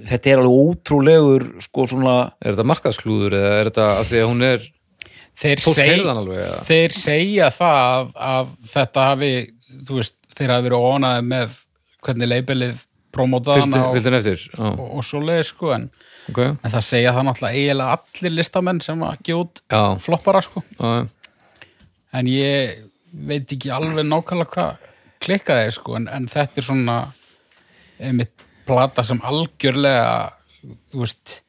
þetta er alveg ótrúlegur sko svona er þetta markaðsklúður eða er þetta að því að hún er Þeir, seg, alveg, eða? þeir segja það að, að þetta hafi þú veist, þeir hafi verið ónaði með hvernig leibelið promótaði hana og, og, og svo leiði sko en, ok, en það segja það náttúrulega eiginlega allir listamenn sem að já, floppara sko. Já, en ég veit ekki alveg nákvæmlega hvað klikkaði sko en, en þetta er svona einmitt plata sem algjörlega þú veist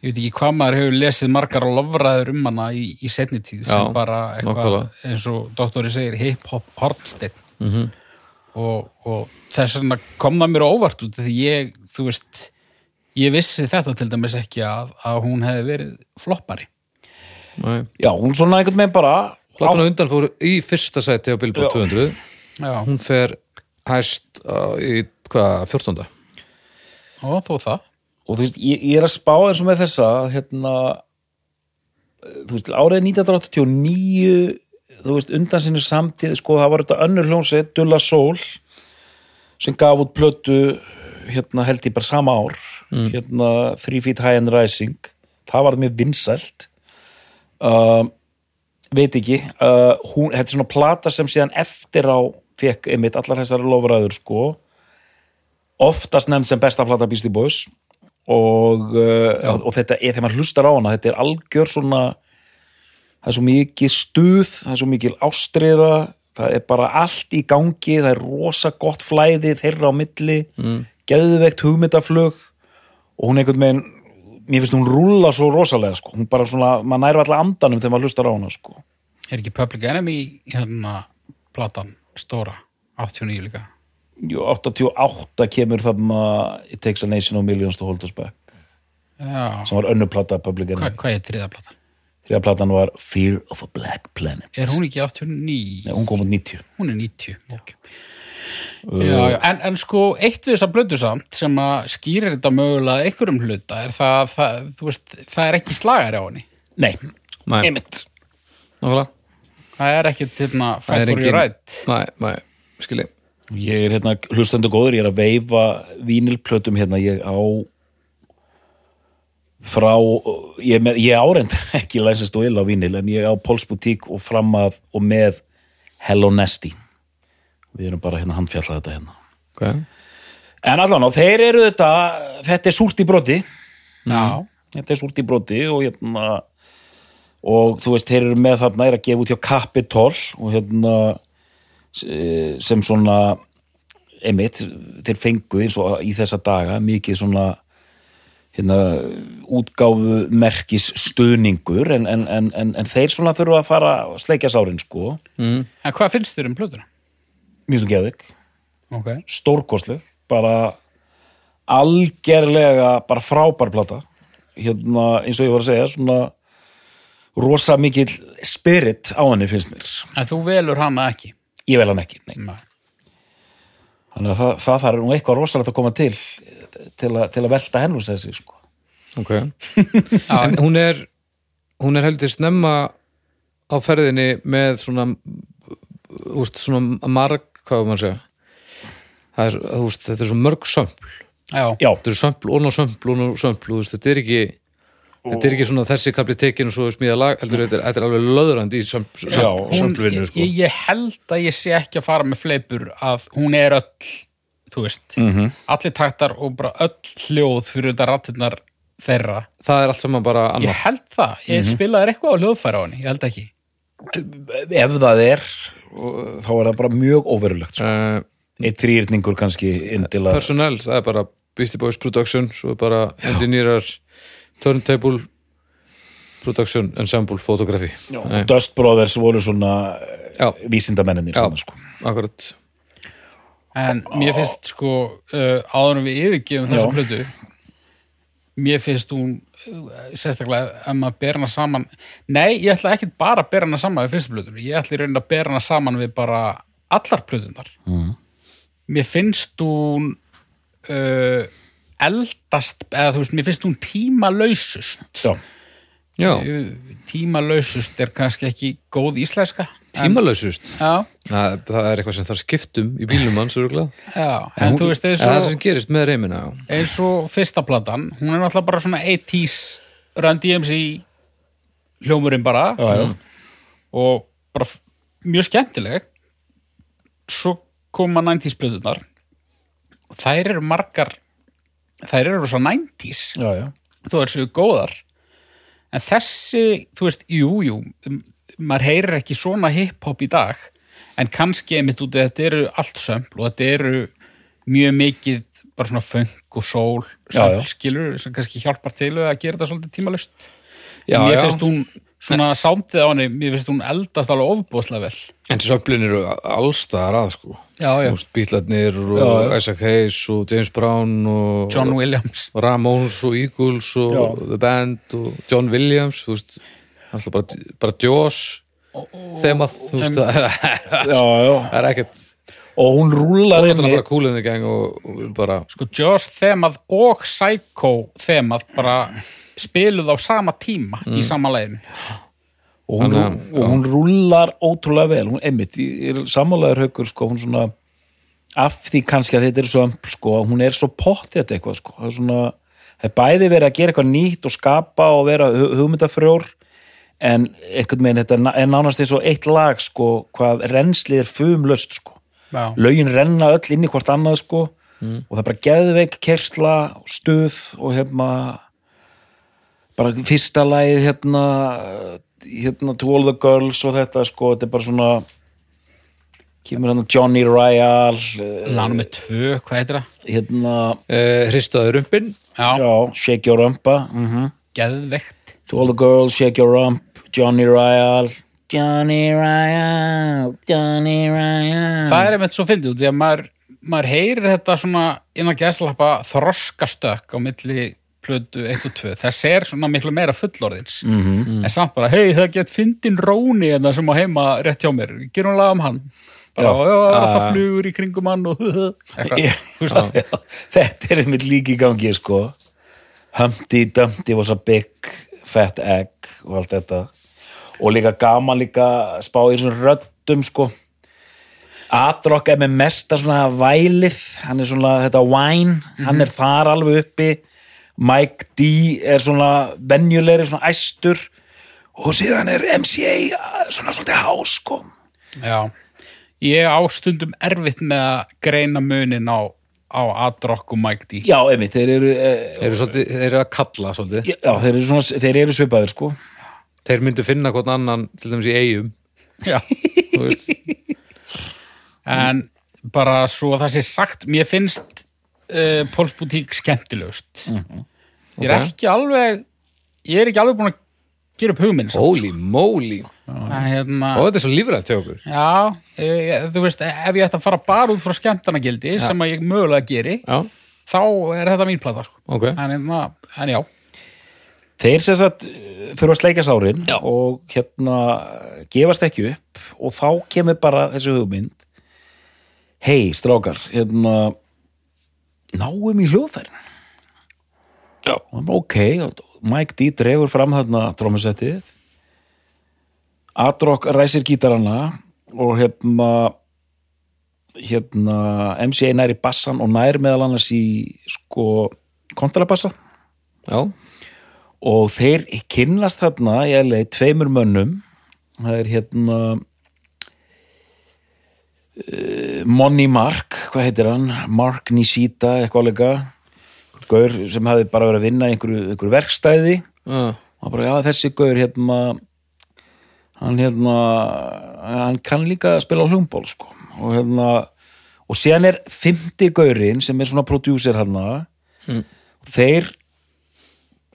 ég veit ekki hvað maður hefur lesið margar lofræður um hana í, í setni tíð sem Já, bara eitthvað eins og doktori segir hip-hop hornsteinn. Mhm og, og þess vegna kom það mér óvart út því ég, þú veist ég vissi þetta til dæmis ekki að, að hún hefði verið floppari Nei. já, hún svona einhvern veginn bara Platan á undan fór í fyrsta sæti á Já. 200 Já, hún fer hæst á, í hvað, 14. og þó það og þú veist, ég, ég er að spá eins og með þessa að, hérna þú veist, árið 1989 þú veist, undan sinni samtíð sko, það var þetta önnur hljónsett, Dulla Soul sem gaf út plötu hérna held ég bara sama ár hérna Three Feet High and Rising. Það var mjög vinsælt. Uh, veit ekki uh, hún, þetta er svona plata sem síðan eftir á fekk einmitt allar þessar lofræður sko. Oftast nefnd sem besta plata Beastie Boys. Og, uh, og þetta er þegar maður hlustar á hana þetta er algjör svona það er svo mikið stuð það er svo mikið ástriða það er bara allt í gangi það er rosa gott flæði þeirra á milli mm. geðveikt hugmyndaflug og hún einhvern veginn mér finnst hún rúlla svo rosalega sko. hún bara svona, maður næri alltaf andanum þegar maður hlustar á hana sko. Er ekki Public Enemy hérna platan stóra 89 líka Jú, 88 kemur þarna It Takes a Nation of Millions to Hold Us Back Já, sem var önnur plata Public Enemy hvað er þriða platan? Þriða platan var Fear of a Black Planet. Er hún ekki 89? Nei, hún kom út 90 Hún er 90 okay. já, já, en, en sko eitt við þessa blödu samt sem að skýrir þetta mögulega einhverjum hluta er það, það, þú veist, það er ekki slagari á henni. Nei, Nei, einmitt. Nákvæmlega. Það er ekki hérna engin- right. Nei, nei, skilji. Ég er hérna hlustendu góður, ég er að veifa vínilplötum hérna, ég á frá, ég, ég áreind ekki læsast og illa á vínil, en ég á Póls Boutique og fram að og með Hello Nasty. Við erum bara hérna handfjallað þetta hérna. Okay. en allan á, þeir eru þetta þetta er súrt í broti. Já, þetta er súrt í broti og hérna og þú veist, þeir eru með þarna er að gefa út hjá Capitol og hérna eh, sem svona einmitt, þeir fengu eins og í þessa daga mikið svona hérna, útgáfu merkis stuðningur en, en, en, en, en þeir svona þurfa að fara að sleikja sárin sko mm. en hvað finnst þér um plötuna? mjög sem geðvik, Ok, stórkostleg bara algerlega bara frábær plata hérna eins og ég var að segja svona rosa mikill spirit á henni finnst mér en þú velur hana ekki ég vel hann ekki, nei. Nei. Þannig að það, það þarf nú eitthvað rosalegt að koma til til, a, til að velta hennus þessi sko. ok. Já, en hún er hún er heldur snemma á ferðinni með svona úst, svona marg, hvað var maður að segja? Það er, þú veist, þetta er svo mörg sömpl. Já, já, þetta er sömpl, ón og sömpl, ón og sömpl þetta er ekki þetta er ekki svona þessi kapli tekin og svo smíða lag heldur þetta er, þetta er alveg löðrandi í hún, sömplvinnu ég, sko. ég held að ég sé ekki að fara með fleipur að hún er öll þú veist, mm allir taktar og bara öll hljóð fyrir þetta rattirnar þeirra. Það er allt saman bara ég annað held það, ég spilaði eitthvað á hljóðfæra á henni, ég held ekki. Ef það er þá er það bara mjög óverulegt sko. uh, eitt þrýrningur kannski inn til að personnel, það er bara Beastie Boys Production, svo er bara engineerar turntable production, ensemble, fotografi Dust Brothers voru svona Já. vísindamennir Já. svona, sko. akkurat en mér finnst sko uh, áður en við yfirgefum þessa Já. plötu mér finnst hún uh, sérstaklega ef maður ber hana saman nei, ég ætla ekki bara að bera hana saman við fyrstu plötunum, ég ætla í raunin að bera hana saman við bara allar plötunar Mhm. mér finnst hún uh, eldast eða þú veist, mér finnst hún tímalausust. Já. já, tímalausust er kannski ekki góð íslenska en, tímalausust? Já, það, það er eitthvað sem þarf skiptum í bílum hans já, en þú veist eins það er það og, sem gerist með reymina já. eins og fyrsta platan hún er náttúrulega bara svona 80s Run DMC hljómurinn bara. Já, já. og bara mjög skemmtileg. Svo koma 90s blöðunar og þær eru margar þær eru svo 90s Já, já. þó er séu góðar en þessi, þú veist, jú, jú maður heyrir ekki svona hip-hop í dag en kannski einmitt út að þetta eru allt sömpl og þetta eru mjög mikið bara svona funk og sól samfélskilur sem kannski hjálpar til að gera þetta svolítið tímalust Já, mér já. finnst hún svona sándið á henni, mér finnst hún eldast alveg ofbúðslega vel en sömplin eru allstaðar að sko já, já. Bítlarnir og. Isaac Hayes og James Brown og John Williams og Ramones og Eagles og Já. The Band og John Williams þú veist, alltaf bara, bara Joss þemað, þú veist það er ekkert Og hún rúlar það bara einmitt cool in the gang og, og bara sko Jaws þemað og Psycho þemað bara spiluð á sama tíma í sama leginu og hún, Þannig rú- og hún rúlar ótrúlega vel. Hún er sammálaður haukur sko, hún svona af því kannski að þetta er svo ömpl sko, hún er svo pott þetta eitthvað sko, það er svona það er bæði verið að gera eitthvað nýtt og skapa og vera hu- hugmyndafrjór en einhvern veginn þetta er ná- nánast eins og eitt lag sko, hvað renslið er fumlöst sko. Já, lögin renna öll inn í hvort annað sko og það er bara geðveik kersla stuð og hérna bara fyrsta lagið hérna hérna To All The Girls og þetta sko, þetta er bara svona kemur hérna Johnny Royal eh, lánum með tvö, hvað heitir það? hérna, uh, hristaði rumpin Já, já, Shake Your Rumpa mm geðvegt To All The Girls, Shake Your Rump Johnny Royal Johnny Royal Johnny Royal. Það er einmitt svo fyndið út því að maður, maður heyrir þetta svona innan gæslappa þroskastökk á milli plötu 1 og 2 þess er svona miklu meira fullorðins. Mhm. en samt bara, hei það get fyndin Róni en það sem á heima rétt hjá mér. Gerum lag um hann? Bara, já, Já. já, það Ah. flugur í kringum hann og eitthvað, þetta er einmitt líki í gangi sko. Humpty Dumpty was a big fat egg og allt þetta. Og líka gaman líka að spá í þessum röddum sko. Adrock er með mesta svona vælið. Hann er svona þetta wine hann er þar alveg uppi Mike D er svona venjulegri svona æstur. Og síðan er MCA svona svolítið hás sko. Já, ég á stundum erfitt með að greina munin á á Adrock og Mike D. Já, einmitt, þeir eru eh, Þeir eru, svolítið, þeir eru að kalla svolítið. Já, þeir eru, svona, þeir eru svipaðir sko. Þeir myndu finna hvort annan til dæmis í eigum Já. Þú veist. En bara svo að það sé sagt mér finnst uh, Póls Boutique skemmtilegust ég er ekki alveg ég er ekki alveg búin að gera upp hugminn Holy moly. Sko. En hérna, Og þetta er svo lífrætt hjá okkur. Já, e, þú veist ef ég ætti að fara bara út frá skemmtanagildi sem að ég mögulega geri Já, þá er þetta mín plata sko. ok. En, hérna, en já, þeir sem sagt þurfa að sleika sárin Já. og hérna gefast ekki upp og þá kemur bara þessi hugmynd. Hei strákar hérna náum í hljóðfærin Já. ok Mike D dregur fram þarna trómusettið Adrock ræsir gítarana og hérna hérna MC nær í bassan og nær meðal annars í sko kontrabassa Já, og þeir kynnast þarna í LA tveimur mönnum. Það er hérna uh, Monni Mark hvað heitir hann, Mark Nishita eitthvað alveg gaur sem hafi bara verið að vinna í einhverju, einhverju verkstæði. Já, og bara já þessi gaur hérna hann hérna hann kann líka að spila hljómból sko. Og hérna og síðan er fymti gaurinn sem er svona prodúser hérna Mm. þeir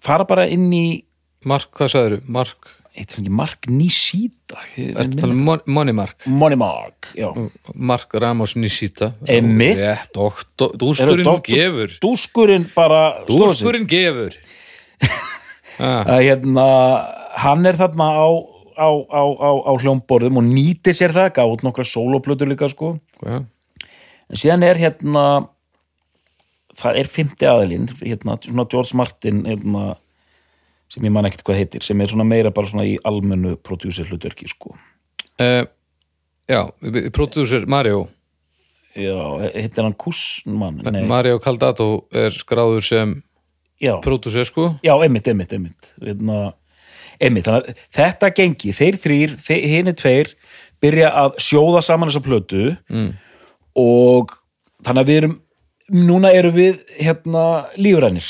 fara bara inn í Mark, hvað sagður Mark, eitthvað ekki Mark Nishita? Ertu talað um Mon- Money Mark? Money Mark já. Mark Ramos doktor, Eru dúskurinn gefur. dúskurinn bara. Dúskurinn gefur. Ah, hérna hann er þarna á, á, á, á, á hljómborðum og nýti sér það gátt nokkra sólóplötur líka sko. Já, en síðan er hérna það er fymti aðilinn hérna, George Martin hérna, sem ég man ekkert hvað heitir sem er svona meira bara svona í almennu prodúsir hlutverki sko. Uh, já Producer Mario. Já, heitir hann Kussmann Mario Caldato er skráður sem já, producer sko. Já, einmitt, einmitt, einmitt. Hérna, einmitt, þannig að þetta gengi þeir þrýr, hinn er tveir byrja að sjóða saman þessa plötu mm. og þannig að við erum núna erum við hérna lífrænir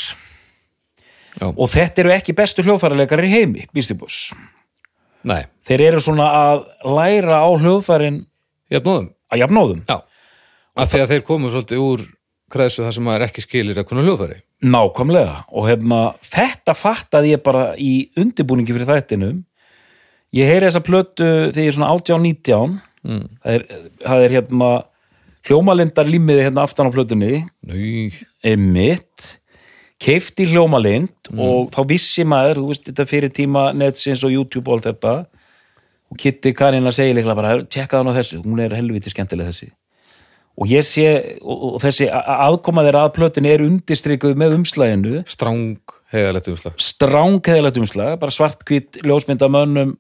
Já. og þetta eru ekki bestu hljóðfæraleikar í heimi, Beastie Boys Nei, þeir eru svona að læra á hljóðfærin jafnóðum? Að jafnóðum. Já, að þeir komu svolítið úr kreðsu þar sem maður ekki skilir að kunna hljóðfæri. Nákvæmlega. Og hefna, þetta fattaði ég bara í undirbúningi fyrir þættinum. Ég heyri þessa plötu þegar ég er svona 18-19 mm. það er, það er hérna hljómalindar límiði hérna aftan á plötunni. Nú, einmitt keifti hljómalind og þá vissi maður, þú veist, þetta fyrir tíma netsins og YouTube og allt þetta. Og Kitty Karin að segja líklega bara tjekka það á þessu, hún er helviti skemmtileg þessi. Og ég sé og, þessi a- a- aðkoma þeirra að plötin er undistrikuð með umslæginu stráng heiðalegt umslag. Strángheðilegt umslag, bara svartkvít ljósmynda mönnum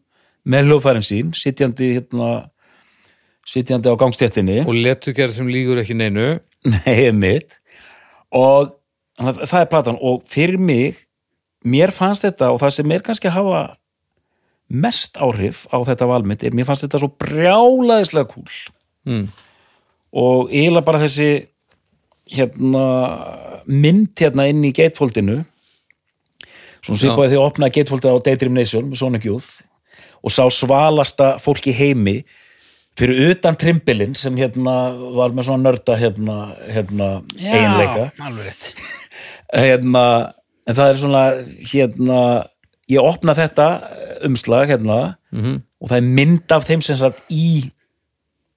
með hljóðfærin sín sitjandi hérna sitjandi á gangstéttinni. Og letugerð sem lígur ekki neinu. Nei, mitt og þannig að það er platan og fyrir mig, mér fannst þetta og það sem er kannski hafa mest áhrif á þetta valmitt er mér fannst þetta svo brjálaðislega kúl. Mm. og eiginlega bara þessi hérna mynd hérna inn í gatefoldinu svona svipaði því að opnaði gatefoldið á Daydream Nation með Sonic Youth og sá svalasta fólk í heimi fyrir utan trimbilinn sem hérna var með svona nörda hérna, hérna eiginleika. alveg rétt hérna, en það er svona hérna, ég opna þetta umslag hérna Mm og það er mynd af þeim sem satt í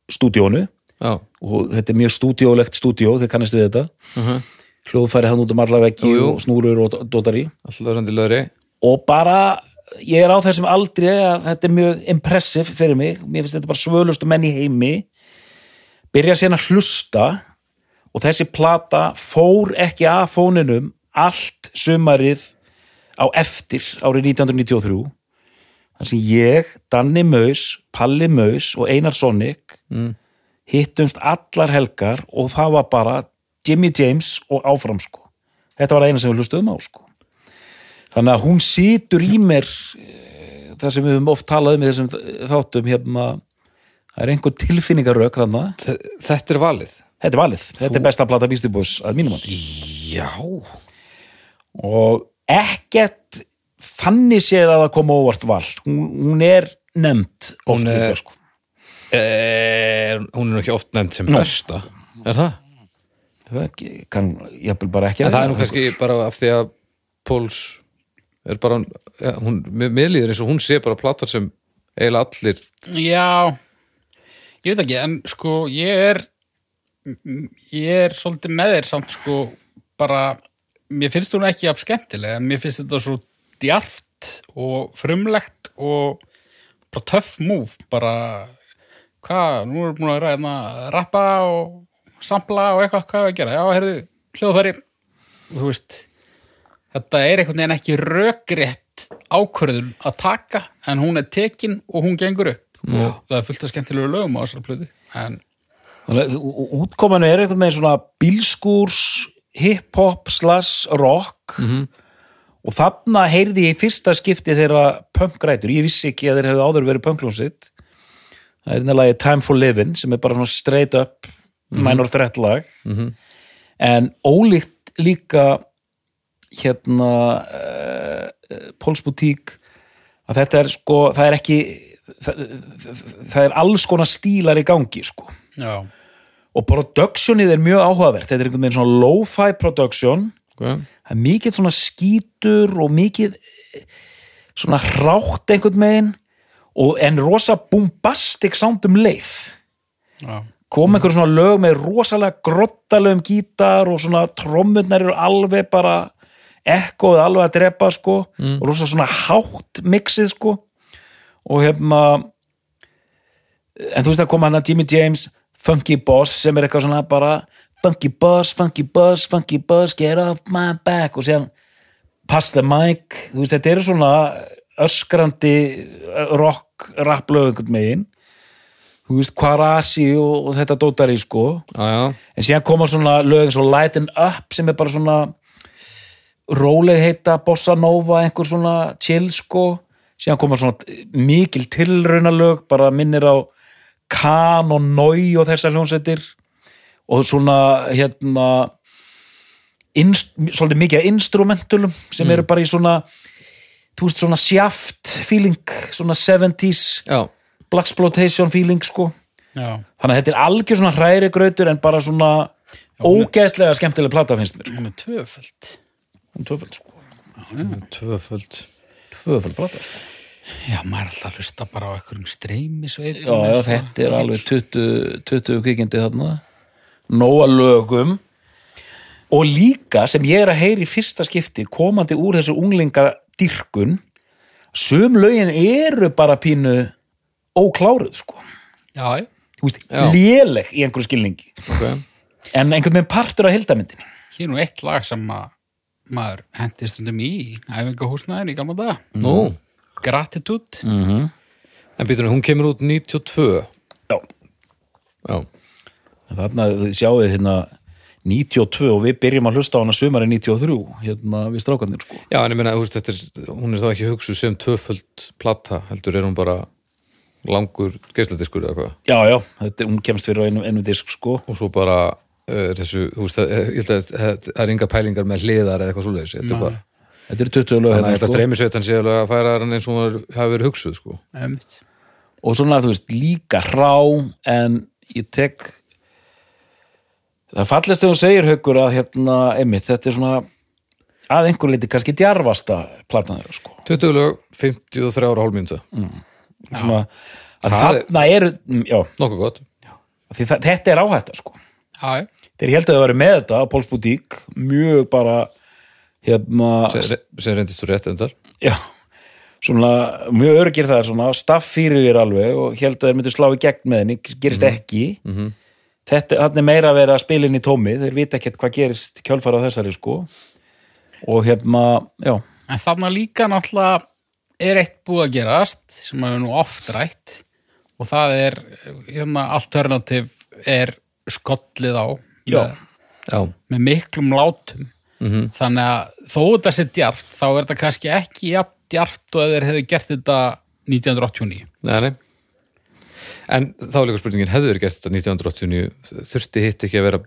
stúdíónu. Já, og þetta er mjög stúdíólegt stúdíó, þið kannast við þetta. Uh hljóðfæri hann út um alla veggi og snúrur og löðri og bara, ég er á þessum aldrei að þetta er mjög impressive fyrir mig, mér finnst þetta bara svölustu menn í heimi. Byrja síðan að hlusta og þessi plata fór ekki af fóninum allt sumarið á eftir árið 1993 þar sem ég, Danni Maus Palli Maus og Einar Sonic mm. hittumst allar helgar og það var bara Jimmy James og áfram sko. Þetta var eina sem við hlustuðum á sko. Þannig að hún situr í mér eh, það sem við höfum oft talað um í þessum þáttum hérna það er einhver tilfinningarök þannig Þetta er valið þetta er valið, þetta er besta plata Beastie Boys að mínum átti Já, og ekkert þannig séð að það koma óvart val. Hún, hún er nefnd oft Hún er- sko. er, hún er nú ekki oft nefnd sem besta. Er það? það ekki- kann jafnvel bara ekki En það er nú kannski bara af því að Póls er bara ja, hún, mér, mér líður eins og hún sé bara platar sem eiginlega allir Já, ég veit ekki, en sko ég er ég er svolítið með þér samt sko bara, mér finnst hún ekki af skemmtilega, en mér finnst þetta svo djart og frumlegt og bara töff múf, bara hvað, nú erum við búin að ræða að rappa og sampla og eitthvað, hvað er að gera, já, heyrðu hljóðfæri, þú veist þetta er einhvern veginn ekki rökrétt ákvörðun að taka en hún er tekin og hún gengur upp. Og það er fullt af skemmtilegu lögum á þessar plöðu en útkomanu er einhvern veginn svona bílskúrs hip-hop slash rock og þarna heyrði ég í fyrsta skipti þeirra punkrætur, ég vissi ekki að þeir hefðu áður verið punkljónsitt það er nefnilega Time for Living sem er bara svona straight up minor threat lag en ólíkt líka hérna uh, Póls Boutique að þetta er sko, það er ekki það, það er alls konar stílar í gangi sko já, og productionið er mjög áhugavert. Þetta er einhvern veginn svona lo-fi production. Okay. það er mikið svona skítur og mikið svona hrátt einhvern veginn. En rosa bombastic sound um leið. Já, kom einhver svona lög með rosalega grottalögum gítar og svona trommurnar eru alveg bara ekkoð alveg að drepa sko. Og rosa svona hátt mixið sko. Og hérna en þú veist að koma hann að Jimmy James Funky Boss sem er eitthvað svona bara Funky Boss, Funky Boss, Funky Boss get off my back. Og síðan Pass the mic, þú veist þetta eru svona öskrandi rock, rapplög einhvern megin þú veist Kvarasi og, og þetta dótari sko. Já, já, en síðan koma svona lög eins og Lighten Up sem er bara svona róleg heita Bossa Nova einhver svona chill sko. Síðan koma svona mikil tilrauna lög bara minnir á Kan og Nói og þessar hljónsettir og svona hérna inst, svolítið mikið af instrumentulum sem eru bara í svona þú veist svona sjaft feeling svona 70s já. blaxploitation feeling sko. Já, þannig að þetta er algjör svona hræri grautur en bara svona ógeðslega skemmtileg plata finnst mér. Hún er tvöföld. Hún er tvöföld sko. Tvöföld. Tvöföld plata sko. Já, maður er alltaf að hlusta bara á einhverjum streymisveitum já, já, þetta er alveg 20, 20 kvikindi þarna. Nóa lögum og líka sem ég er að heyra í fyrsta skipti komandi úr þessu unglinga dyrkun sum lögin eru bara pínu ókláruð sko. Já, Þú veist, Já. léleg í einhverju skilningi. Okay. en einhvern veginn partur af hildamyndinni hér er nú eitt lag sem að maður hendi stundum í æfingahúsnaðin í gamla daga. Nú, Gratitude. Mm en býtum hún kemur út 92 já. Já, þið sjáu þið hérna 92 og við byrjum að hlusta á hana sumari 93 hérna við strákanir sko. já en ég meina, þú veist, er, hún er þá ekki hugsuð sem tvöföld plata, heldur er hún bara langur geisladiskur eða hvað Já, já, þetta, hún kemst fyrir á einu, einu disk sko. og svo bara uh, þessu, þú veist, það, ég held að það það er enga pælingar með hliðar eða eitthvað svoleiðis þetta er bara, Þetta eru 20 lög þannig að hérna ég held að sko. streymisveitan sé alveg að færa hann eins og hún var- hafi verið hugsuð, sko. Og svona þú veist líka hrá en ég tek það er fallist þegar þú segir haukur að hérna, einmitt, þetta er svona að einhver leiti kannski djarfasta platan þeirra sko. 20 lög, 53 ára hálfmynda svona, að Það er- þarna eru mm, já, nokkuð gott. Það, þetta er áhætta sko. já, já, þeir held að þau verið með þetta á Póls Boutique mjög bara hérna sem, sem reyndist þú rétt endar. Já, svona mjög örgir það svona, staff fyrir þér alveg og held að þeir myndu slá í gegn með henni gerist ekki. Mhm. þetta þarna er meira að vera að spila inn í tómi þeir vita ekkert hvað gerist kjálfara á þessari sko. Og hérna, já. En þarna líka náttúrulega er eitt búið að gerast sem að við nú oft rætt og það er hérna alternativ er skollið á Já. með, já, með miklum látum Mhm. þannig að þó þetta sé djarft þá er þetta kannski ekki jafn djarft og þeir hefðu gert þetta 1989 nei, nei En þá er líka spurningin, hefðu þeir gert þetta 1989, þurfti hitt ekki að vera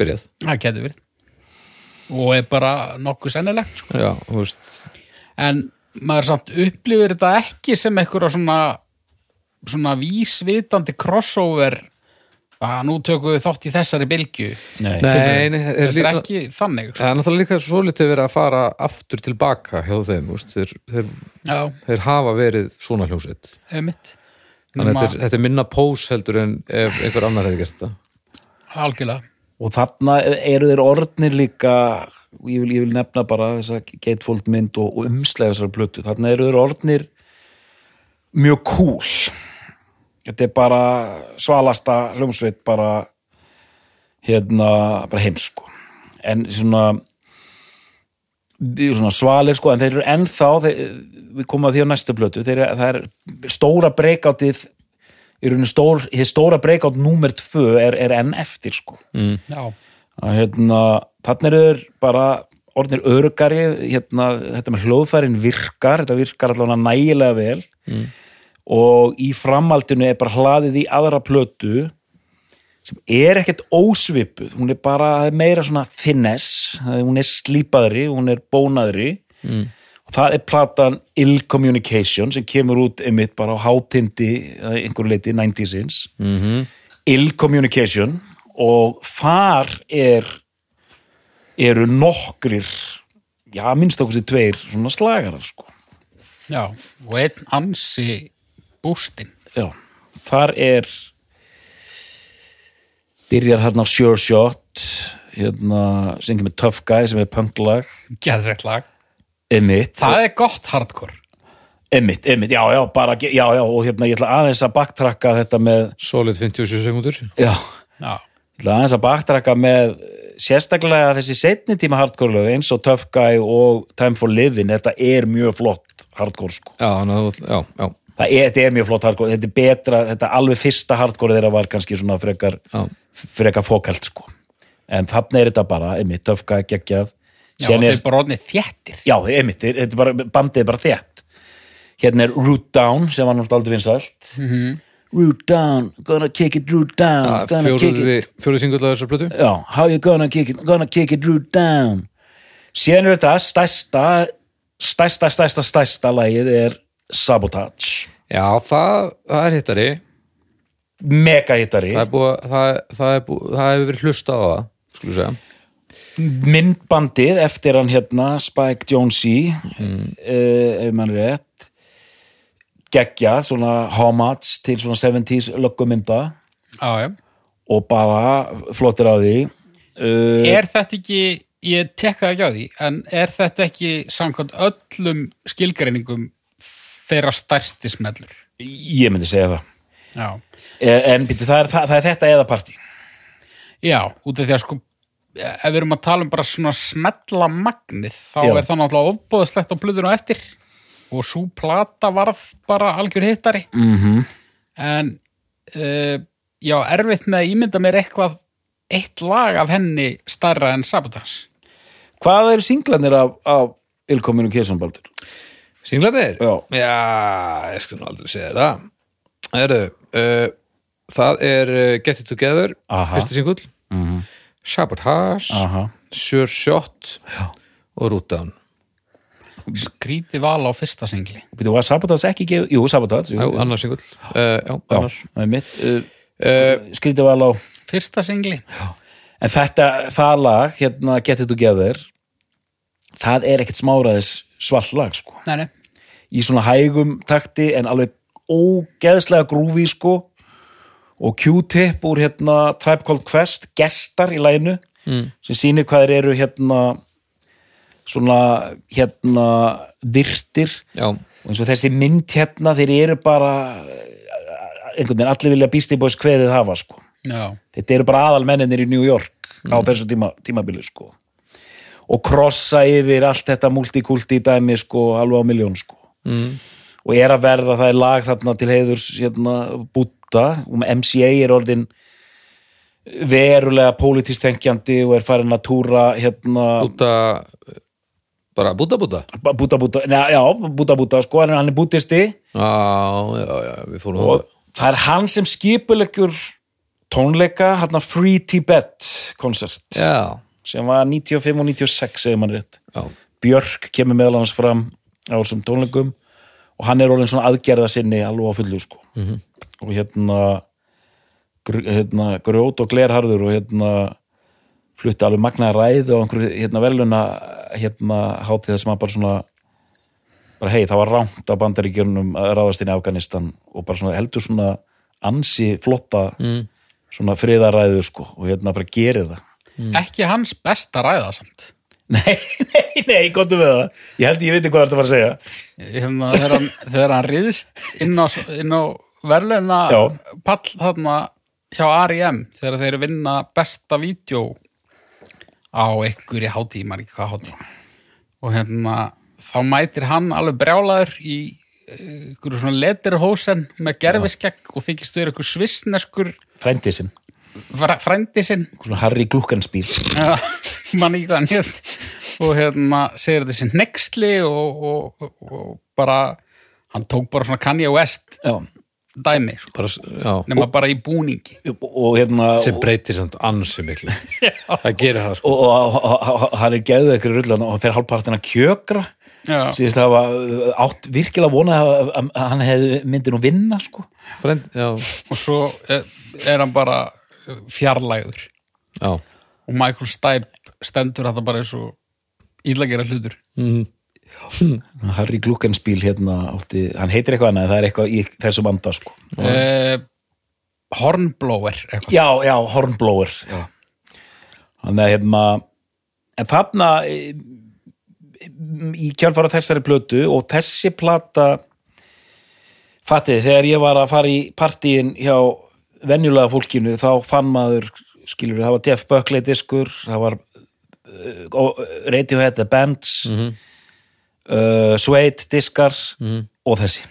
byrjað? það getur verið og er bara nokkuð sennilegt sko. Já, þú veist, en maður samt upplifir þetta ekki sem einhverja svona svona vísvitandi crossover að nú tökum við þátt í þessari bylgju. Nei, nei, nei, þetta er er ekki þannig sko. það er náttúrulega líka svo litið verið að fara aftur tilbaka hjá þeim, þú veist, þeir, þeir, þeir hafa verið svona mitt Þannig að þetta, er- þetta er minna pós heldur en ef einhver annar hefði gert þetta. algjörlega. Og þarna eru þeir orðnir líka ég vil, ég vil nefna bara þessa gatefold mynd og, og umslega þessari plötu. Þarna eru þeir orðnir mjög cool þetta er bara svalasta hljómsveit bara hérna, bara heims sko. En svona við- svona svalir sko, en þeir eru ennþá þeir, við komum að því á næstu plötu þeir, það er stóra breykátið í rauninni stór, hér stóra breakout númer tvö er, er enn eftir sko. Já, að hérna, þannig eru þeir bara orðnir örgari hérna, þetta með hljóðfærin virkar þetta virkar allavega nægilega vel. Mm. Og í framhaldinu er bara hlaðið í aðra plötu sem er ekkert ósvipuð. Hún er bara er meira svona finesse hún er slípaðri, hún er bónaðri. Mm. og það er platan Ill Communication sem kemur út einmitt bara á hátindi einhverju leiti 90sins Mm -hmm. Ill Communication. Og þar er eru nokkrir já, minnst okkur sér tveir svona slagarar sko. Já og einn ansi bústinn. Já, þar er byrjar þarna á Sure Shot hérna, syngjum með Tough Guy sem er punklag geðveikt lag. Emmitt, það er gott hardcore. Emmitt, Emmitt, já, já, bara, já, já, og hérna ég ætla aðeins að baktrakka þetta með, Solid 57 sekundur. já, já, ég ætla aðeins að baktrakka með sérstaklega þessi setni tíma hardcore lög eins og Tough Guy og Time for Living, þetta er mjög flott hardcore sko. Já, já, já, Það er, þetta er mjög flott hardcore, þetta er betra, þetta alveg fyrsta hardcore þeirra var kannski svona frekar, frekar fókalt sko. En þannig er þetta bara, einmitt, Guy, geggjað. já og er, bara orðnið þéttir já, einmitt, þetta er bara, bandið er bara þétt. Hérna er Root Down, sem var náttúrulega aldrei vinsælt. Mhm. Root Down, gonna kick it, Root Down, Ja, gonna kick it. Fjóruði, fjóruði singull af þessar plötu. Já, how you gonna kick it, gonna kick it root down er þetta stærsta stærsta, stærsta, stærsta lagið er Sabotage Já, það, það er hittari. mega hittari Það er búið, það, það er búið, það hefur verið hlustað á það, skulum segja. myndbandið eftir hann hérna Spike Jonze mm. ef mann rétt geggjað, svona homage til svona 70s löggumynda já, já. og bara flottir á því uh, er þetta ekki ég tekka ekki á því, en er þetta ekki samkvæmt öllum skilgreiningum þeirra stærsti smellur. Ég myndi segja það. Já, Eh, en býttu, það, það, það er þetta eða partí. Já út af því að sko ef við erum að tala um bara svona smella magnið, þá Já. er það náttúrulega ofbóðslegt á blöðinu á eftir. Og svo plata varð bara algjör hittari. Mm -hmm. en uh, já, erfitt með að ímynda mér eitthvað eitt lag af henni starra en Sabotage. Hvað eru singlanir af, af Ilkominu Kjesson-Baldur? Singlarnir? Já. Já, ég skal nú aldrei segja það. Heru, uh, það er uh, Get It Together, Aha. fyrsti singull, Mm Sabotage, Aha. Sure Shot Já. og Root Down. skríti val á fyrsta singli Býtu, var Sabotage ekki gefið? Jú, Sabotage. Já, annar singull. Uh, já, Já, annar. það er mitt. Uh, Uh, skrítið val á... fyrsta singli En þetta, það lag, hérna Get It Together, það er ekkert smáraðis svall lag, sko. nei, nei. Í svona hægum takti, en alveg ógeðslega grúfi, sko. Og Q-tip úr, hérna, Tribe Called Quest, gestar í læginu, mm. sem sýnir hvað þeir eru, hérna, svona, hérna, virtir. já, og eins og þessi mynd hérna þeir eru bara einhvern veginn allir vilja Beastie Boys kveðið hafa sko. Já, þetta eru bara aðalmenninir í New York á þessu tíma, tímabili sko. Og krossa yfir allt þetta multikulti dæmi sko, alveg á miljón sko. mm. og er að verða það er lag þarna til heiðurs hérna, Búta og með MCA er orðin verulega pólitískt þengjandi og er farin að túra hérna búta, bara búta búta. Búta Búta, neða, já, Búta Búta sko, hann er- bútisti Já, já, já, við fórum og, það er hann sem skipulegur tónleika hérna Free Tibet koncert Já, sem var 95 og 96 segir mann rétt já, Björk kemur meðal hans fram á þessum tónleikum og hann er orðin svona aðgerða sinni alveg á fullu sko Mhm. og hérna, gr hérna grjót og glerharður og hérna flutti alveg magnaði ræði og einhverju hérna veluna hérna hátíð þess að maður bara svona bara hei það var rámt á bandaríkjörnum að ráðast inn í Afganistan og bara svona heldur svona ansi flotta mm. svona friðaræðu sko og hérna bara gerir það Ekki hans besta ræða samt. Nei, nei, nei, gottum við það Ég held ég veit hvað þetta var að segja Hérna, þegar, hann, þegar hann riðst inn á, inn á verðluna Já. pall þarna hjá R.I.M. þegar þeir vinna besta vídeo á einhverju hátíð, maður ekki hvað hátíð og hérna þá mætir hann alveg brjálaður í eh, einhverju svona letirhósen með gerfiskegg og þykist vera einhver svissneskur Frændi sinn, fr frændi sinn. Svona Harry Glukkenspíl Já, mann ekki hvað hann hétt og hérna segir þetta sem nexli og, og, og, og bara hann tók bara svona Kanye West Já, dæmi, sko, bara, nema bara í búningi. Og, og hérna sem breytir samt ansi miklu. Það gerir það sko. Og, og, og, og, og hann er geðið eitthvað rullan og hann fer hálfpartin að kjökra. Já, síðast það var átt virkilega vona að, að, að hann hefði myndi nú vinna sko. Frend, já, og svo er, er hann bara fjarlægur já og Michael Stipe stendur þetta bara eins og ílagera hlutur mm. Harry Glukkenspíl hérna átti, hann heitir eitthvað annað það er eitthvað í þessum anda sko eh, Hornblower eitthvað. Já, já, Hornblower já. Þannig að hérna en þarna e, í kjálfara þessari plötu og þessi plata fattiði, þegar ég var að fara í partíin hjá venjulega fólkinu þá fann maður, skilur það var Jeff Buckley diskur, það var uh, Radiohead The Bands Mhm. uh, Suede diskar Mhm. og þessi.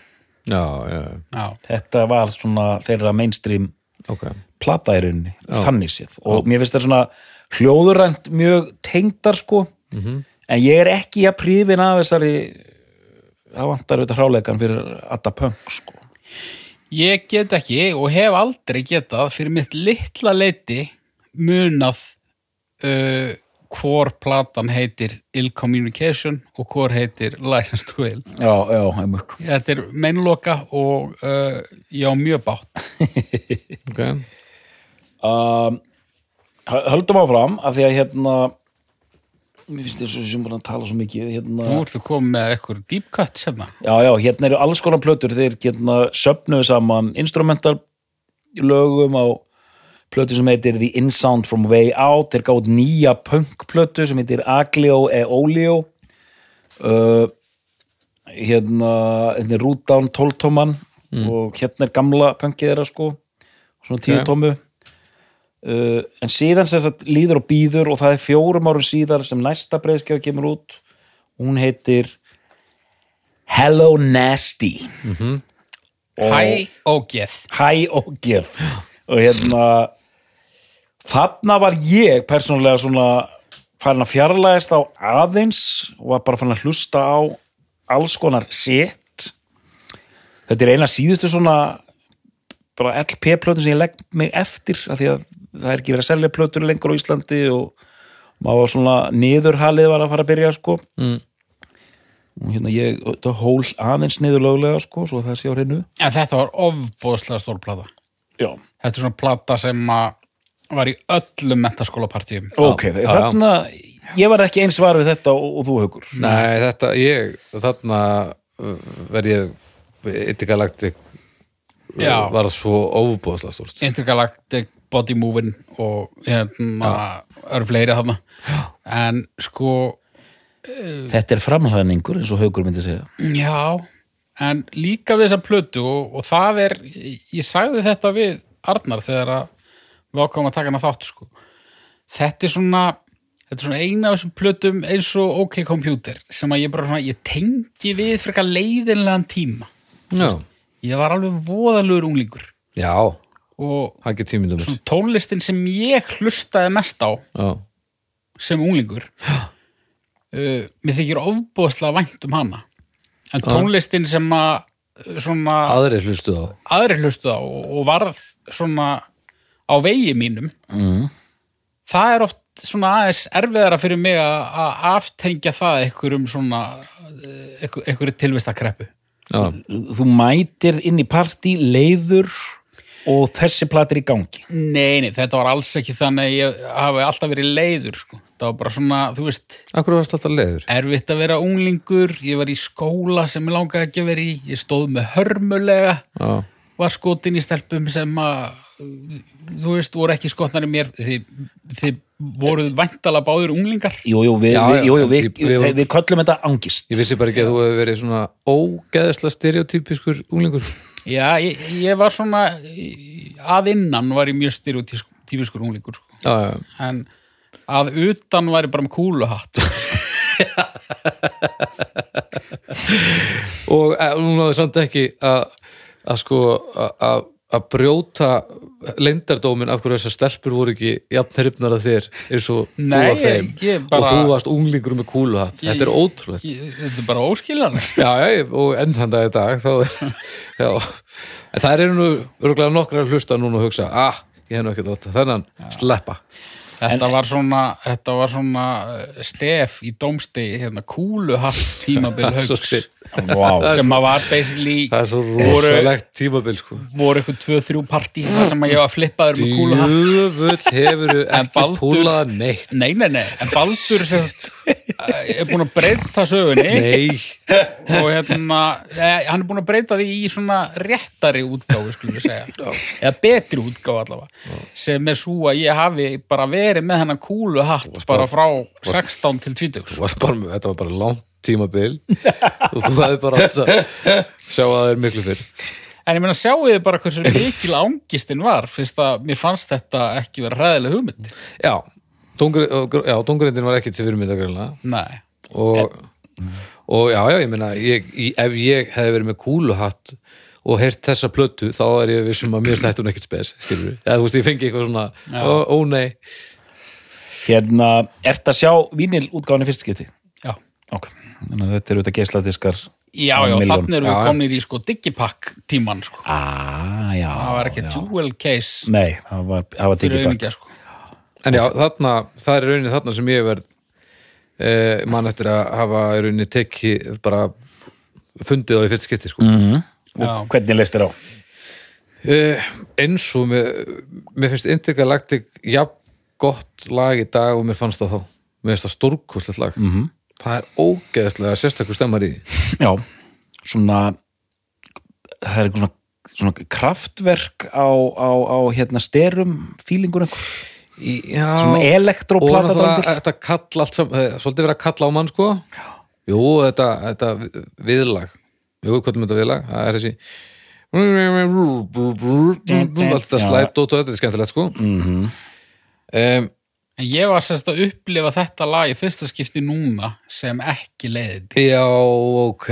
Já, já, Já, þetta var svona þeirra mainstream ok. plata í rauninni, þannig séð. Og mér finnst það svona hljóðurænt mjög tengdar sko. Mhm. en ég er ekki að prífin af þessari það vantar auðvitað hráleikan fyrir Adda Punk sko Ég get ekki og hef aldrei getað fyrir mitt litla leiti munað uh, hvor platan heitir Ill Communication og hvor heitir License to Ill. já, já, einmitt. Þetta er meinloka og uh, ég á mjög bátt. ok, um, höldum áfram af því að hérna mér finnst þess að sem búin að tala svo mikið hérna, Nú ertu komið með eitthvað deep cut sérna. já, já, hérna eru alls konar plötur. Þeir hérna söfnuðu saman instrumental lögum á plötu sem heitir The Insound from Way Out. Þeir gátt nýja punk plötu sem heitir Aglio e Olio. Uh, hérna hérna er Root Down 12 tóman og hérna er gamla punkið þeirra sko. Svona 10 Ok. tómu uh, en síðan sem sagt líður og býður og það er fjórum árum síðar sem næsta breyðskjáð kemur út. Hún heitir Hello Nasty. Hæ og geð. Hæ og gef og hérna þarna var ég persónulega svona farin að fjarlægast á aðeins og var bara farin að hlusta á alls konar shit. Þetta er eina síðustu svona bara LP-plötu sem ég legg mig eftir af því að það er ekki verið að selja plötur lengur á Íslandi og maður var svona niðurhalið var að fara að byrja sko Mm. og hérna ég þetta hól aðeins niður löglega sko svo það sé á hreinu En þetta var ofbóðslega stór plata. já, Þetta er svona plata sem að var í öllum mentaskólapartíum. ok, þarna ég var ekki eins var við þetta og, og þú haugur nei þetta ég, þarna uh, verð ég Intergalactic Já. var svo ofbúðslega stúrst Intergalactic, Body Moving og hérna, eru fleiri þarna. En sko, þetta er framhæðningur eins og haugur myndi segja Já, en líka við þessa plötu og, og það er, ég sagði þetta við Arnar þegar að við ákvæmum að taka hana þátt sko. Þetta er svona, þetta er svona eina af þessum plötum eins og OK Computer sem að ég bara svona, ég tengi við frekar leiðinlegan tíma. já, Ég var alveg voðalugur unglingur. Já, og það ekki tímindum svona tónlistin sem ég hlustaði mest á já, sem unglingur uh, mér þykir ofbúðslega vænt um hana. En tónlistin sem að svona aðrir hlustu á. aðri hlustu á og, og varð svona á vegi mínum mm. það er oft svona aðeins erfiðara fyrir mig að aftengja það einhverjum svona einhver, einhverju tilvistakreppu já, þú mætir inn í partí leiður og þessi platir í gangi. Nei, nei, þetta var alls ekki þannig að ég hafi alltaf verið leiður sko. það var bara svona, þú veist akkur varst alltaf leiður? erfitt að vera unglingur. Ég var í skóla sem ég langaði ekki að vera í. Ég stóð með hörmulega. Já, var skotin í stelpum sem að þú veist, voru ekki skotnar í mér þið, þið voruð væntalega báður unglingar? Jú, jú, við, jú, jú, við, við- við, köllum þetta angist. Ég vissi bara ekki að þú hefur verið svona ógeðslega stereotypiskur unglingur. Já, ég, ég var svona að innan var ég mjög stereotífiskur unglingur sko. já, já, en að utan var ég bara með kúluhatt og e, hún náði samt ekki að að sko að- að að brjóta leyndardómin af hverju þessar stelpur voru ekki jafn hrifnar að þér eins og þú Nei, að þeim? ég- bara- og þú varst unglingur með kúluhatt. Þetta er ótrúlegt. Ég- Þetta er bara óskiljanlegt. Já, já, ég- og enn þann dag í dag það eru nú örgulega nokkra að hlusta núna og hugsa ah, ég hef nú ekki þótt þennan sleppa Þetta var svona, þetta var svona eh, stef í dómstegi, hérna, kúluhatt tímabil haugs wow. sem að var basically það er svo rosalegt tímabil sko. voru eitthvað tvö, þrjú partí þar sem að ég var flippaður með kúluhatt djöfull hefur En ekki púlað neitt. Nei, nei, nei, en Baldur sérst, er búin að breyta sögunni. Nei, og hérna, eh, hann er búin að breyta því í svona réttari útgáfu skulum við segja, eða betri útgáfu allavega, sem er svo að ég hafi bara verið með hennan kúlu hatt bara frá 16 til 20 Þú varst bara með- þetta var bara langt tímabil. Og þú hefði bara átt að sjá að það er miklu fyrr. En ég meina sjáu þið bara hversu mikil ángistin var, fyrst að mér fannst þetta ekki vera hræðileg hugmynd? Já, tungurindin var ekki til fyrirmynda greinlega nei, og, og já, já, ég meina ég, í- ef ég hefði verið með kúluhatt og heyrt þessa plötu þá er ég vissum að mér þætti hún ekkert spes skilur við, eða þú veist, ég fengi eitthvað svona ó, ó nei, hérna, ert að sjá vínil útgáðan í fyrst skipti? Já. Ok, þannig að þetta eru þetta geisladiskar Já, já, þannig erum við já. komnir í sko digipack tíman sko. ah, já, Það var ekki já. jewel case. Nei, það var, það var fyrir tekið bak auðvitað sko. En já, þarna það er í rauninni þarna sem ég verð eh, mann eftir að hafa í rauninni tekið bara fundið á í fyrst skipti sko mm. Já. og hvernig leist þér á? uh, eins og mér, mér finnst Intergalactic jafn gott lag í dag og mér fannst það þá mér finnst það stórkostlegt lag -hmm. það er ógeðslega sérstakur stemmar í já, svona það er eitthvað svona, svona kraftverk á, á, á hérna styrum fílingur einhver, Svona og elektroplata náttúrulega þetta kalla allt saman, eh, svolítið verið að kalla á mann sko jú, þetta, þetta viðlag jú, hvað er þetta viðlag? það er þessi allt þetta Já. slætt og þetta er skemmtilegt sko Mhm. um, En ég var sérst að upplifa þetta lag í fyrsta skipti núna sem ekki leiðindi. já, ok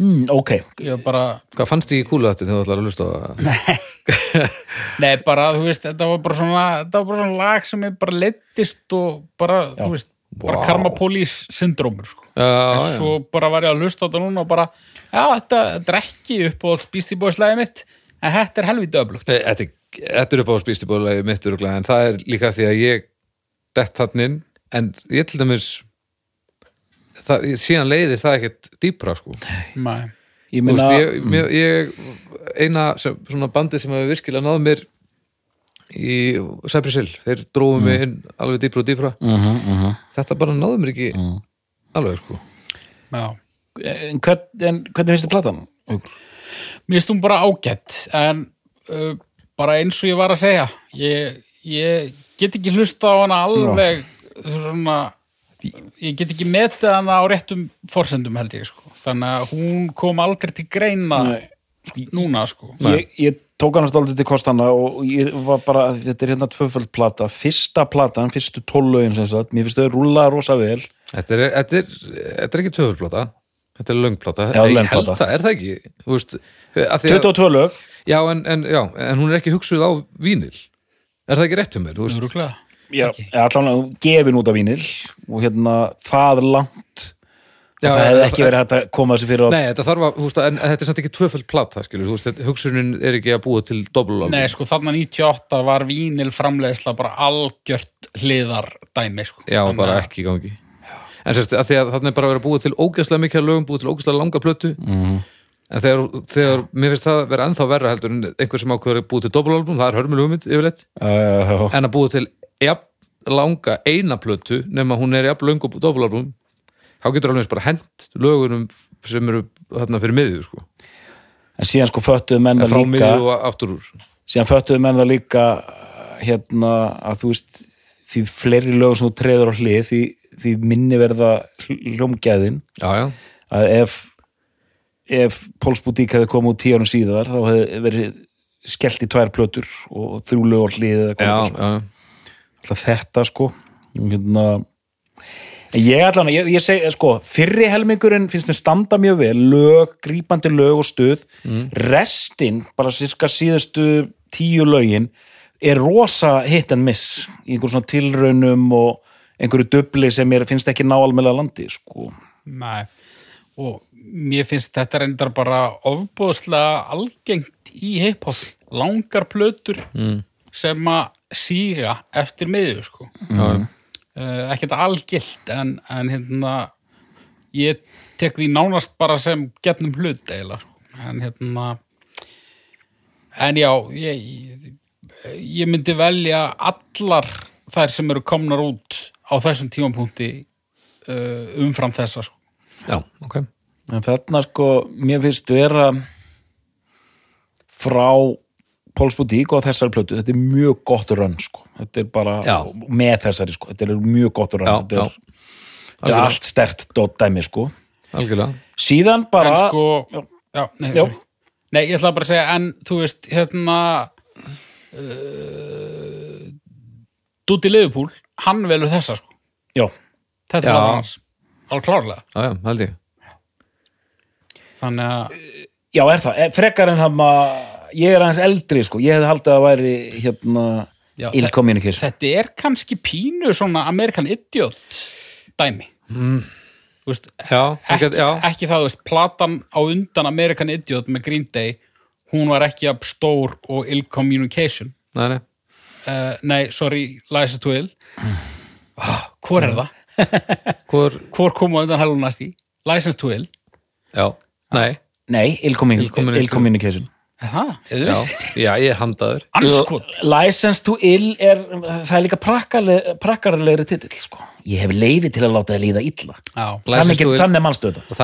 mm, ok, Ég bara, hvað fannst ég í kúlu þetta þegar þú ætlar að hlusta á það? nei bara, þú veist, þetta var bara svona, þetta var bara svona lag sem er bara leittist og bara, þú veist, bara Vá. karmapólís syndrómur, sko. já, En já. svo bara var ég að hlusta á þetta núna og bara, já, þetta, þetta er ekki upp á alls bístibóðslæði mitt, en þetta er helviti öflugt. Þetta, er- þetta er upp á spýstibóðulegi mitt öruglega, en það er líka því að ég dett hann inn, en ég til dæmis það, síðan leiðir það ekkert dýpra sko. Nei. Ég veist, ég eina sem, svona bandi sem hefur virkilega náð mér í Cypress Hill, þeir dróðu mig inn alveg dýpra og dýpra, uh -huh, uh -huh. þetta bara náðu mér ekki alveg sko Já. En, hvern, en hvernig finnst þið platan? Mér finnst hún bara ágætt en uh, bara eins og ég var að segja ég, ég get ekki hlusta á hana alveg þú svona ég get ekki metið hana á réttum forsendum held ég sko. Þannig að hún kom aldrei til greina Nei. núna sko. Ég, ég tók hann stoltið til kostana og ég var bara, þetta er hérna tvöföld plata. Fyrsta platan, fyrstu tólögin sem sagt, mér finnst þau rúla rosa vel. Þetta er, þetta er, þetta er ekki tvöfurplata Þetta er löngplata Já, Ég löng held plata. það, er það ekki? Þú veist, að því að, 22 lög. Já, en, en, já, en hún er ekki hugsuð á vínil Er það ekki rétt um mér? Þú veist, Örugglega. Já, Ekki. allan gefin út af vínil og hérna það langt Já, það hefði ekki verið hægt að koma þessi fyrir á Nei, þetta þarf að, þú veist, en þetta er samt ekki tvöföld plata, skilur, þú veist, hugsunin er ekki að búa til dobblulalbum. Nei, sko, þarna 98 var vínil framleiðsla bara algjört hliðar dæmi, sko. Já, Þannig bara ekki í gangi. En sérst, að því að þarna er bara verið að búa til ógæslega mikið af lögum, búa til ógæslega langa plötu, Mhm. en þegar, þegar, mér finnst það vera ennþá verra heldur en einhver sem ákveður að búa til dobblulalbum, það er hörmul hugmynd yfirleitt, uh, jafn langa eina plötu, nema hún er jafn löng og dobblulalbum, þá getur alveg bara hent lögunum sem eru þarna fyrir miðju, sko. en síðan sko föttuðu menn En það frá líka miðju og aftur úr. síðan föttuðu menn það líka hérna að þú veist því fleiri lögum sem þú treður á hlið því, því minni verða hl- hljómgæðin að ef ef Póls Boutique hefði komið út tíu árum síðar þá hefði verið skellt í tvær plötur og þrjú lög á hlið eða já, hvað sko. já. alltaf þetta sko hérna ég allan, ég, ég segi, sko, fyrri helmingurinn finnst mér standa mjög vel, lög, grípandi lög og stuð, restin, bara cirka síðustu tíu lögin, er rosa hit and miss, í einhver svona tilraunum og einhverju dubli sem mér finnst ekki ná almennlega landi, sko. Nei, og mér finnst þetta reyndar bara ofbúðslega algengt í hip-hopi. Langar plötur mm. sem að síga eftir miðju, sko. já, já. Uh, ekkert algilt, en, en hérna, ég tek því nánast bara sem getnum hlut eiginlega, sko. En hérna, en já, ég, ég myndi velja allar þær sem eru komnar út á þessum tímapunkti uh, umfram þessa, sko. já, ok. En þarna, sko, mér finnst vera frá Póls Boutique og þessari plötu, þetta er mjög gott rönn, sko. Þetta er bara Já. með þessari, sko. Þetta er mjög gott rönn. Þetta er, já. þetta er allt stert dæmi, sko. Algjörlega. Síðan bara... en sko Já. já, nei, nei, ég ætla bara að segja en þú veist, hérna uh, Dúti Liverpool hann velur þessa sko Já, þetta Já. er hans, alveg klárlega Já, já, held ég. þannig að, já, er það. Eh, Frekar en hann að ég er aðeins eldri, sko. Ég hefði haldið að það væri hérna Já, ill þe- communication. þetta er kannski pínu svona American Idiot dæmi mm. veist, Já, ekki, ekki, já. ekki það, þú veist, platan á undan American Idiot með Green Day hún var ekki jafn stór og ill communication Nei, nei. uh, nei, sorry, License to Ill ah, hvor er það? Hvor, hvor kom á undan heldur næst í? License to Ill já, nei, Nei, ill, það? Er já, það já, ég er handaður. Anskot License to ill er, það er líka prakkarle- prakkarlegri titill, sko. Ég hef leiði til að láta það líða illa. Já. Þannig, to get, ill. þannig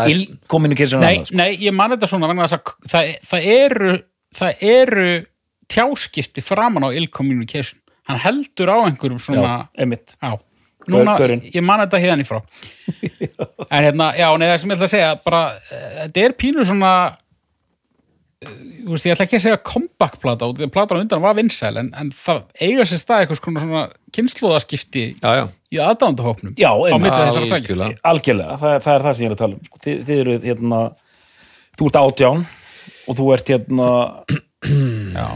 er- Ill communication er Nei, annað, sko. nei, ég man þetta svona vegna þess að það, það eru það eru tjáskipti framan á ill communication hann heldur á einhverjum Já, svona einmitt. já, núna, Gaurinn. ég man þetta hérna í frá en hérna, já, nei, það sem ég ætla að segja bara, eh, þetta er pínu svona veist, ég ætla ekki að segja comeback plata, og platan á undan var vinsæl en, en það eiga sér stað eitthvað svona, svona kynnslóðaskipti Já, já, í aðdándahópnum Já, á algjörlega. Algjörlega, það, það er það sem ég er að tala um. Sko. Þið, þið eru hérna, þú ert átján og þú ert hérna, Já.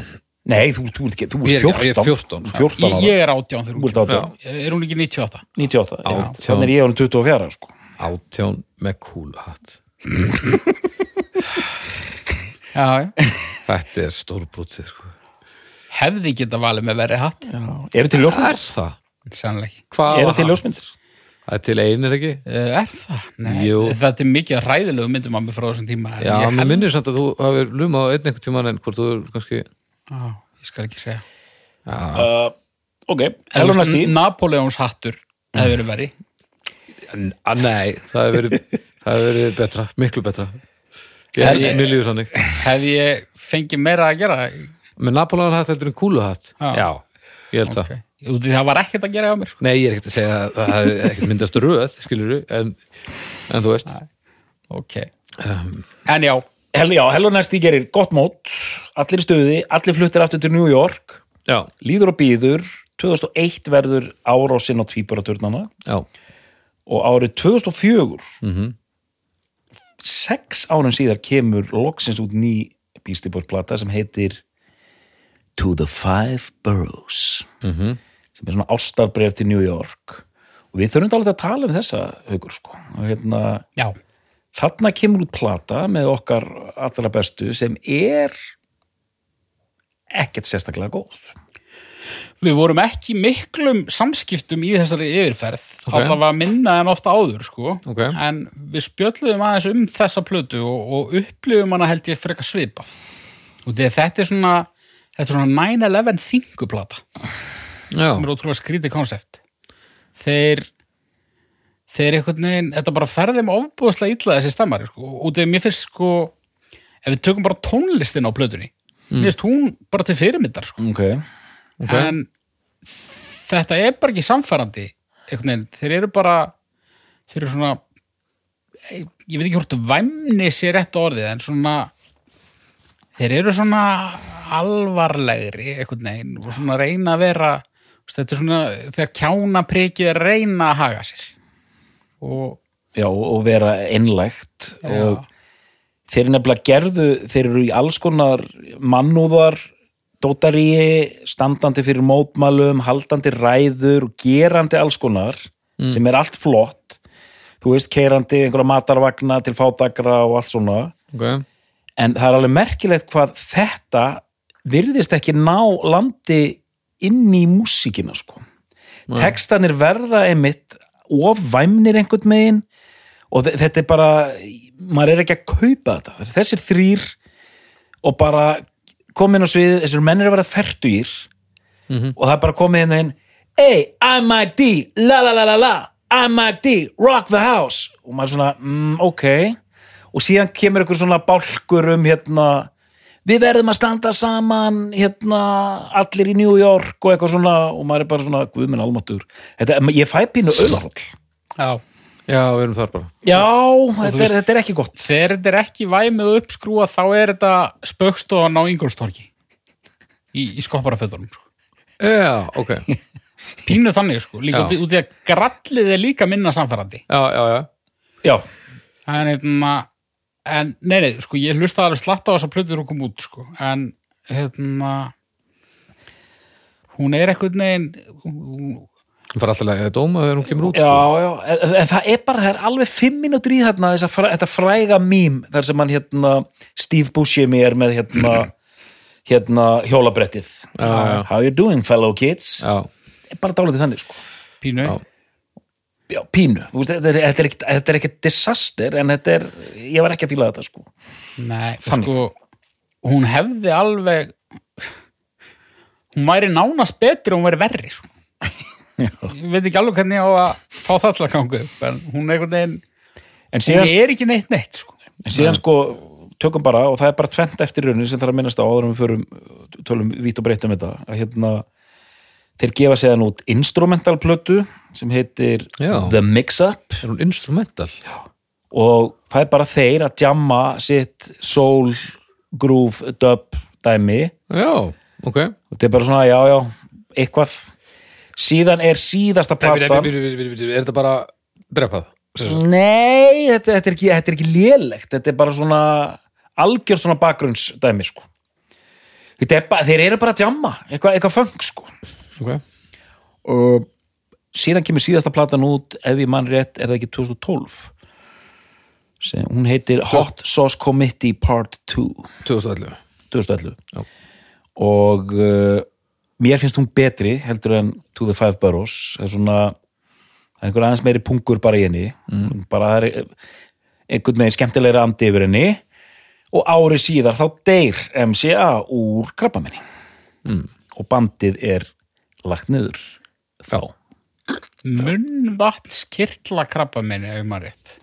nei, þú, þú þú ert er- ég er 14. 14, 14 Ég, ára. ég er átján þegar Þú hún ert átján. er hún ekki 98 98, já. Þannig er ég ánum 24, sko. Átján með kúlhatt. já, já. Þetta er stórbrútið, sko. hefði geta valið með verið hatt Já. Eru til ljósmyndir? Er það? til ljósmyndir? Það er til einir ekki? Uh, er það? Nei, þetta er mikið ræðilegu myndum að mig frá þessum tíma Já, ég, mér minnir samt að þú hafir lumað á einn einhvern tímann en hvort þú er kannski... á, ég skal ekki segja Já, Uh, ok, þú næst í. Napoleons hattur hefði verið verið nei, það hefur verið, það hefur verið betra, miklu betra. Mér líður þannig. hefði ég fengið meira að gera Með Napoleon hatt heldur en kúluhatt. Já. ég held það. okay. Úti, það var ekkert að gera á mér sko. Nei, ég er ekkert að segja að það hefði ekkert myndast röð, skilur en, en þú veist. ok, Um, en já Hel, já, heldur næst í gerir gott mót, allir í stuði, allir fluttir aftur til New York, já, líður og býður, 2001 verður árásinn á tvíburaturnana já, og árið 2004 Mhm. Sex árun síðar kemur loksins út ný Beastie Boys plata sem heitir To the Five Boroughs Mhm. sem er svona ástarbref til New York. Og við þurfum alveg að tala um þessa haugur sko. Og hérna já, þarna kemur út plata með okkar allra bestu sem er ekkert sérstaklega góð Við vorum ekki miklum samskiptum í þessari yfirferð, Ok. allavega minna en ofta áður, sko. Ok. En við spjöllum aðeins um þessa plötu og, og upplifum hana held ég frekar svipa. Og þetta er svona, svona 9-11 þinguplata, sem er ótrúlega skrítið konsept. Þeir, þeir einhvern veginn, þetta bara ferðum ofbúðslega illa þessi stemmari, sko. Og að mér finnst, sko, ef við tökum bara tónlistin á plötunni, mér finnst hún bara til fyrirmyndar, sko ok, ok. en þetta er bara ekki samfærandi þeir eru bara þeir eru svona ég veit ekki hvort væmni sé rétt orðið en svona þeir eru svona alvarlegri einhvern veginn og svona reyna að vera þetta er svona þegar kjána prikið að reyna að haga sér og já, og vera einlægt Já. og þeir nefnilega gerðu þeir eru í alls konar mannúðar dótaríi, standandi fyrir mótmælum, haldandi ræður og gerandi alls konar sem er allt flott. Þú veist, keirandi einhverja matarvagna til fátakra og allt svona. Ok. en það er alveg merkilegt hvað þetta virðist ekki ná landi inn í músíkina sko. textanir verða einmitt of væmnir einhvern megin og þe- þetta er bara maður er ekki að kaupa þetta. Þessir þrýr og bara komin á svið, þessir menn er að vera fertugir og það er bara komið inn inn Hey, I'm Mike D, la la la la la I'm Mike D, rock the house. Og maður svona, mm, ok. Og síðan kemur einhver svona bálkur um hérna við verðum að standa saman hérna allir í New York og eitthvað svona. Og maður er bara svona, guð minn þetta, ég fæ pínu auðarhóll já, Já, við erum þar bara. já, þetta þú er, veist- þetta er ekki gott þegar þetta er ekki væmið uppskrúa þá er þetta spöggstofan á Ingolstorki í, í skopparafötunum sko. Já, ok. pínu þannig sko, líka Já. út í- að grallið er líka minna samfærandi Já, já, já. já, en, hérna, en nei, nei, sko, ég hlusta alveg slatta á þess að plötur og kom út sko, en hérna hún er eitthvað negin Hún fara alltaf að dóma þegar hún kemur út. já, sko. já en, en það er bara, það er alveg fimm mínútur í þarna þess að þetta fræga mím þar sem hann hérna Steve Buscemi er með hérna hérna hjólabrettið Já, já. how you doing fellow kids Já, er bara dálítið þannig sko pínu Já. já, pínu, Þú veist, þetta er, þetta er, er ekkit disaster en þetta er, ég var ekki að fíla þetta sko nei, Þannig. sko hún hefði alveg hún væri nánast betri og hún væri verri sko. ég veit ekki alveg hvernig ég á að fá það til að ganga upp en hún er einhvern veginn en hún síðan, er ekki neitt neitt sko. en síðan sko tökum bara, og það er bara tvent eftir raunin sem þarf að minnast á áður en við förum tölum vít og breytum þetta að hérna þeir gefa séðan út instrumental plötu sem heitir Já. The Mix-Up er hún instrumental? og það er bara þeir að jamma sitt soul, groove, dub dæmi Já, ok. og þetta er bara svona, já, já, eitthvað síðan er síðasta Nei, platan bíddu, bíddu, bíddu, Er þetta bara sagt. Nei, þetta, þetta, er ekki, þetta er ekki lélegt þetta er bara svona algjör svona bakgrunnsdæmi sko. Er bara, þeir eru bara að jamma eitthvað, eitthvað feng sko. Ok. og síðan kemur síðasta platan út ef ég mann rétt er það ekki 2012 sem hún heitir Hot Sauce Committee Part 2 2011. 2011 Já. og uh, mér finnst hún betri heldur en To the Five Boroughs. Það er svona það er einhver aðeins meiri pungur bara í henni. Mm. bara það er einhvern veginn skemmtilegri andi yfir henni. Og ári síðar þá deyr MCA úr krabbamenni mm. og bandið er lagt niður. Þá munnvatnskirtla krabba minni ef maður rétt.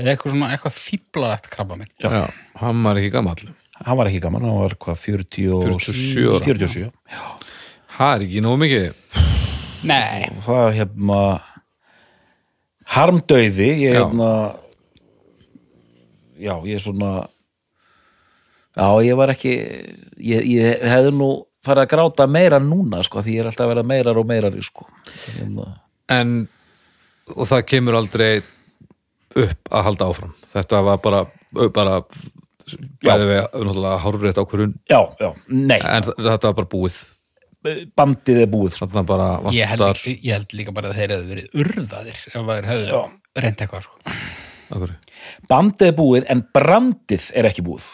Eða eitthvað svona, eitthvað fíblaðett krabba minn Já. hann var ekki gamall. hann var ekki gaman, hann var hvað 40 og- 47 ára. 47 Það er ekki nógu mikið. nei, það er hérna harmdauði ég Já. hérna já, ég er svona já, ég var ekki ég, ég hefði nú farið að gráta meira núna, sko, því ég er alltaf að vera meirar og meirar, sko hérna, En, og það kemur aldrei upp að halda áfram. Þetta var bara, bara bæði við náttúrulega já, já, nei en þetta var bara búið. Bandið er búið, bara ég held, vantar ég held líka bara að þeir hefðu verið urðaðir ef þeir hefðu reynd eitthvað sko. Bandið er búið en brandið er ekki búið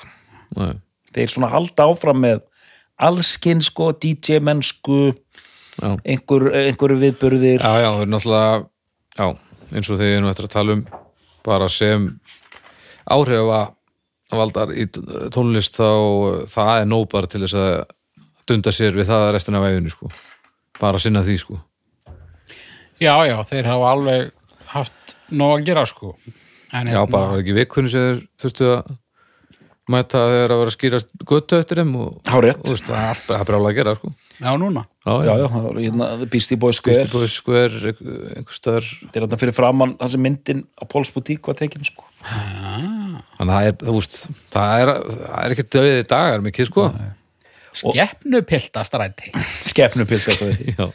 Nei. þeir svona halda áfram með allskinn sko, DJ mennsku Já. einhver, einhverju viðburðir Já, já, það er náttúrulega já, eins og þegar nú eftir að tala um bara sem áhrifa valdar í tónlist þá það er nóg bara til þess að dunda sér við það restina af æfinu sko. bara sinna því sko. Já, já, þeir hafa alveg haft nóg að gera sko en, Já, bara var ekki vikunni sem þeir þurftu að mæta þegar að vera að skýra göttu eftir þeim og, og veist, það er allt bara það er brjálega að gera sko. Já, núna já, já, hérna Beastie Boys Kristi Square Bói Skver einhver staðar þetta er þetta fyrir framann þessi myndin á Póls Boutique var tekin sko. þannig að það er, þú veist, það er, það er ekki döðið dagar mikið sko. Skeppnupiltastræti. Já,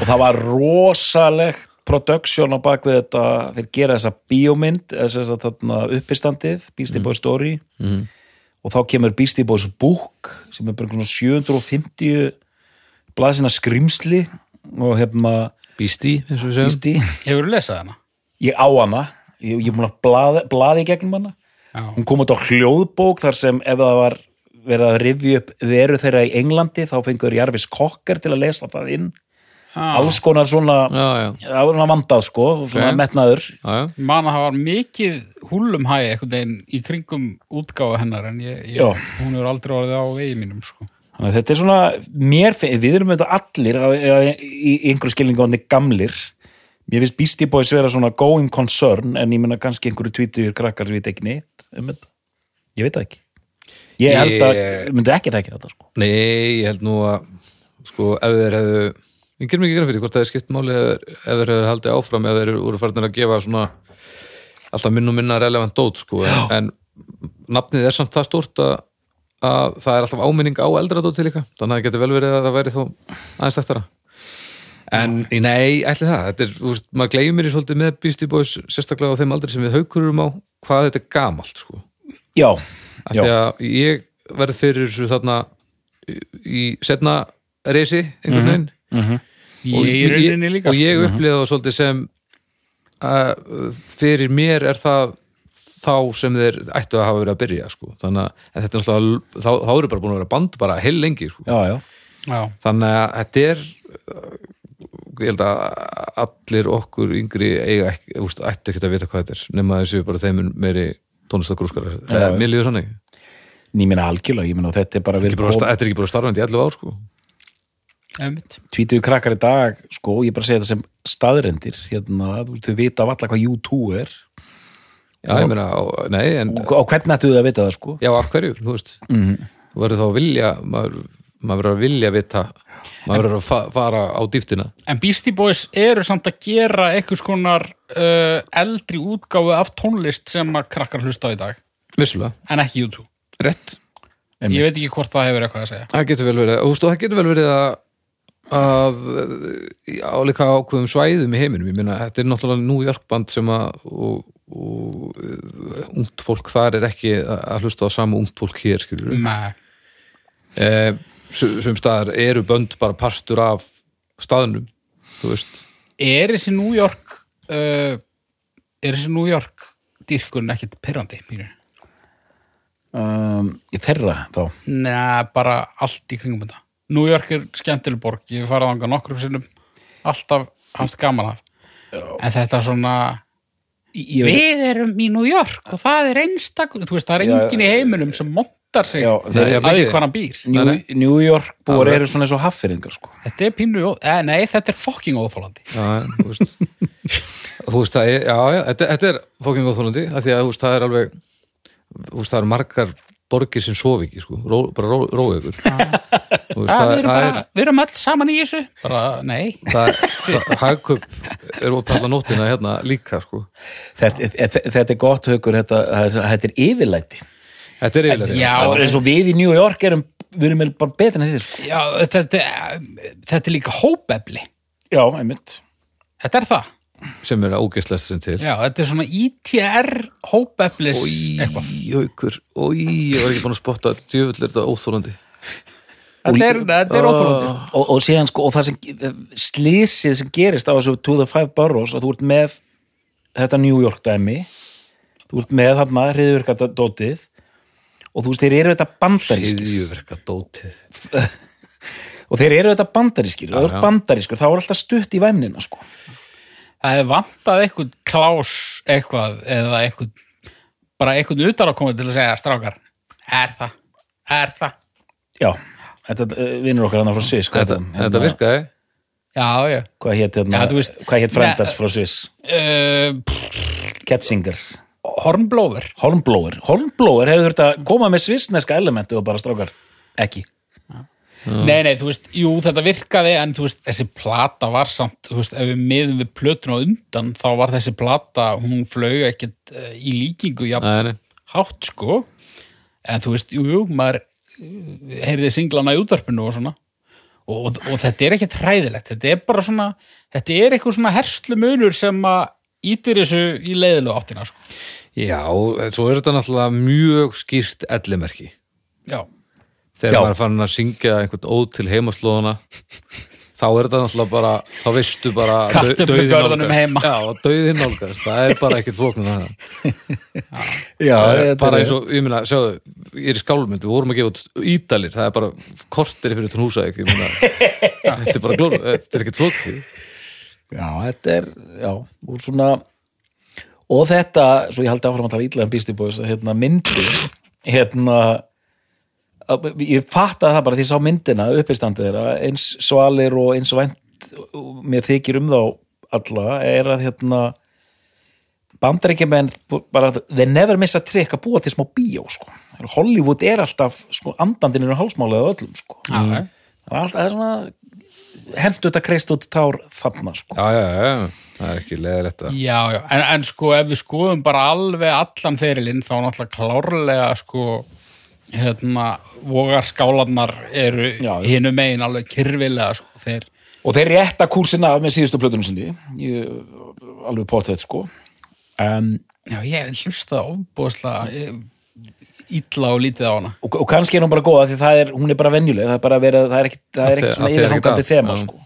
og það var rosalegt production á bakvið þetta þeir gera þessa bíómynd þess að þarna uppistandið Beastie Boys Story. Mhm. og þá kemur Beastie Boys Book sem er bara svona 750 blaðsina skrimsli og hérna Beastie, eins og við segjum. Beastie. Hefur lesað hana? ég á hana, ég, ég er búin að blaði, blaði gegnum hana. Já, hún kom út á hljóðbók þar sem ef það var verið að rifja upp veru þeirra í Englandi þá fengur Jarvis Kokker til að lesa það inn Já. alls konar svona Já, já, það var svona vandað sko, svona Ok. metnaður já, já. man að það var mikið húlumhæ einhvern veginn í kringum útgáfa hennar en ég, ég, hún hefur aldrei orðið á vegi mínum sko. Þannig að þetta er svona, mér við erum þetta allir í, í einhverju skilningu ánni gamlir. Mér finnst Beastie Boys vera svona going concern en ég menna kannski einhverju tvítur krakkar sem við ekki neitt um þetta. Ég veit það ekki. Ég held að, myndi ekki ekki þetta sko. Nei, ég held nú að sko, ef þeir hefðu ég gerum ekki grein fyrir hvort það er skipt máli ef þeir hefðu haldið áfram ef þeir voru farin að gefa svona alltaf minn og minna relevant dót sko, en, en nafnið er samt það stórt að, að það er alltaf áminning á eldra dóti líka, þannig að það getur vel verið að það væri þó aðeins þekktara. En nei, ætli það. Þetta er, þú veist, maður gleymir í svolítið með Beastie Boys sérstaklega á þeim aldrei sem við haukurum á hvað þetta er gamalt sko. Já, af því að ég verð fyrir þessu þarna í setna reysi einhvern veginn Mhm. ég í rauninni líka og ég sko. upplýði það svolítið sem að fyrir mér er það þá sem þeir ættu að hafa verið að byrja sko. þannig að þetta er náttúrulega þá, þá eru bara búin að vera band bara heil lengi sko. já, já. Já, þannig að þetta er uh, ég held að allir okkur yngri eiga ekki, úst, ættu ekki að vita hvað þetta er nema þessu bara þeim mun meiri tónlistagrúskar, Já, já. mér líður þannig. Ég meina algjörlega, ég meina þetta er bara Ekki verið bara, þetta er ekki bara starfandi í 11 ár sko. tvítuðu krakkar í dag, sko, ég bara segja þetta sem staðrendir, hérna, þú vita af alla hvað U2 er. Já, ég meina, á- nei, en og, og hvernig ættu þau að vita það, sko? já, af hverju, þú veist. Mm þú verður þá að vilja maður, maður verður að vilja vita maður verður að fa fara á dýftina En Beastie Boys eru samt að gera einhvers konar uh, eldri útgáfu af tónlist sem að krakkar hlusta á í dag. Vissulega, en ekki YouTube. Rétt. Ég veit ekki hvort það hefur eitthvað að segja. Það getur vel verið, og það getur vel verið að að á líka ákveðum svæðum í heiminum. Ég meina, þetta er náttúrulega New York band sem að og, og ungt fólk þar er ekki að hlusta á sama ungt fólk hér, skilur Nei, eh, sum staðar eru bönd bara partur af staðnum, þú veist. Er þessi New York uh, er þessi New York dýrkun ekkit pyrrandi pínu? um, í þeirra þá? Nei, bara allt í kringum þetta. New York er skemmtileg borg, ég hef farið þangað nokkrum sinnum alltaf haft gaman af. En þetta er svona ég, ég við erum í New York og það er einstak þú veist, það er Já, enginn í heiminum sem montar sig að Nei, því bæði. hvað hann býr? New. New York búar eru svona eins og haffyringar sko. þetta er pínu, eh, nei, þetta er fucking óþólandi þú veist. Þú veist, það er, já, já, þetta, þetta er fóking góðþólandi, af því að þú veist, það er alveg þú veist, það eru margar borgir sem sofi ekki, sko, ró, bara ró, róið ykkur það, við, erum það bara, er við erum öll saman í þessu. Bara, nei. Hagkup er opið allar nóttina hérna líka, sko. Þetta, þetta, þetta er gott þetta, þetta er yfirlæti Þetta er yfirlega Já, Það er eins og við í New York erum við erum bara betur en þið sko. Já, þetta, þetta er líka hópefli. Já, einmitt. Þetta er það, sem er ógeðslest sem til. Já, þetta er svona ITR hópeflis Ói, eitthvað. haukur, ói, ég var ekki búin að spotta djöfull er þetta óþólandi þetta er, þetta er óþólandi og, og síðan sko, og það sem slísið sem gerist á þessu to the five boroughs að þú ert með þetta New York dæmi þú ert með þarna hriðvirka dótið og þú veist, þeir eru þetta bandarískir. Hriðjuverka dótið. Og þeir eru þetta bandarískir. Og ert já. bandarískur, þá er alltaf stutt í væmnina sko. Það hefði vantað eitthvað klás eitthvað eða eitthvað bara eitthvað utan að koma til að segja strákar, er það, er það? Já, þetta uh, vinnur okkar hann frá Sviss hvað Þetta, þetta virkaði. Já, já. Hvað hétt hérna, hvað hétt frændas Nei, frá Sviss? uh, Ketzinger, Hornblóver Hornblower Hornblower hefur þurft að koma með svissneska elementu og bara strákar, ekki. Nei, nei, þú veist, jú, þetta virkaði en þú veist, þessi plata var samt þú veist, ef við miðum við plötun á undan þá var þessi plata, hún flög ekkert uh, í líkingu jafn Nei, nei. hátt, sko. En þú veist, jú, jú, maður uh, heyrði singlana í útvarpinu og svona. Og, og þetta er ekkert hræðilegt þetta er bara svona, þetta er eitthvað svona herslu munur sem að ítir þessu í leiðilegu áttina, sko Já, svo er þetta náttúrulega mjög skýrt ellimerki. Já, þegar Já. maður er fann að syngja einhvern óð til heimaslóðuna þá er þetta náttúrulega bara þá veistu bara döðin nálgast, það er bara ekkert flóknum það. Já, Það er bara eins og, ég meina, sjáðu ég er í skálmynd, við vorum að gefa út ídalir það er bara kortir fyrir tón húsa ég meina, þetta er bara glóru þetta er ekkert flókið. Já, þetta er, já, og svona og þetta, svo ég haldi áfram að tala ítlega um Beastie Boys, að hérna myndi hérna að, ég fattaði það bara því ég sá myndina uppistandið þeirra, eins svalir og eins vænt og mér þykir um þá alla, er að hérna bandaríkjumenn bara, they never miss a trick að búa til smá bíó, sko. Hollywood er alltaf, sko, andandinn er hálsmálið á öllum, sko. Já. Það er alltaf, það er svona hendur þetta kreist út tár þarna, sko. Já, já, já, það er ekki leðilegt að Já, já, en, en sko ef við skoðum bara alveg allan ferilinn þá náttúrulega klárlega sko hérna, vogar skálarnar eru hinu megin alveg kyrfilega sko, þeir, og þeir rétta kúrsina af með síðustu plötunum sinni ég, alveg potið sko. En, já, ég hlusta ofbúðslega illa og lítið á hana. Og, og kannski er hún bara góða því það er, hún er bara venjuleg það er bara verið, það er ekkit, það er ekkit svona er ekkert yfirhangandi þema sko.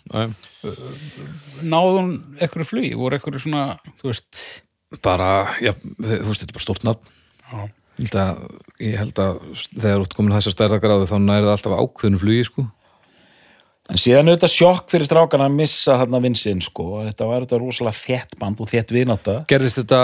náðu hún ekkur flugi, voru ekkur svona þú veist, bara, já, þú veist, þetta er bara stórt nafn. Já, ég held að, ég held að þegar út komin þessar stærra gráðu þá nærið alltaf ákveðinu flugi sko. En síðan er þetta sjokk fyrir strákana að missa þarna vinsinn sko. Þetta var þetta rosalega þétt band og þétt vináta gerðist þetta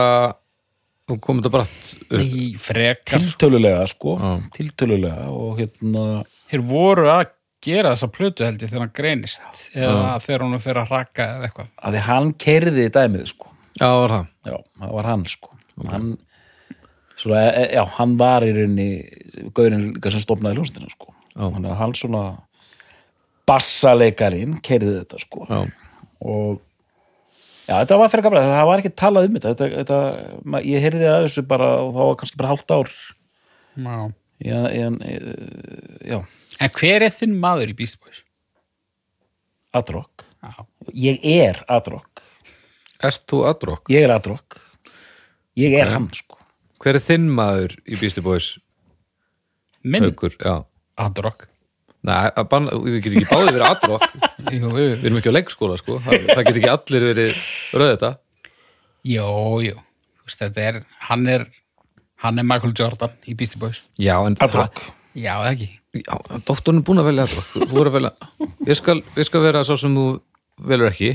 og kom þetta bratt upp. Í frekar sko. tiltölulega sko. Já. tiltölulega og hérna þeir voru að gera þessa plötu held ég þegar hann greinist. Eða þegar hún fer að raka eða eitthvað. Að því hann kerði dæmið sko. Já, var það. Já, það var hann sko. Hann, svona, e, já, hann var í rauninni gaurinn líka sem stofnaði hljónstina sko. Já. hann, hann svona bassaleikarin kerði þetta sko. Já, og já, þetta var fyrir gamla, það var ekki talað um þetta, þetta, þetta ma- ég heyrði að þessu bara og þá var kannski bara hálft ár. Já. já, en, e, já, en hver er þinn maður í Beast Boys? adrock Já. ég er adrock ert þú adrock? ég er adrock ég er hann sko. Hver er þinn maður í Beastie Boys? minn? Haukur, já. Adrock Nei, að banna, við getum ekki báðið verið jú, við erum ekki á leikskóla sko. Það, það get ekki allir verið rauð þetta. Þú Veist, þetta er, hann er hann er Michael Jordan í Beastie Boys. Já, en adrock já, eða ekki? Já, doktorinn er búin að velja adrock þú voru að velja, ég skal, ég skal vera svo sem þú velur ekki.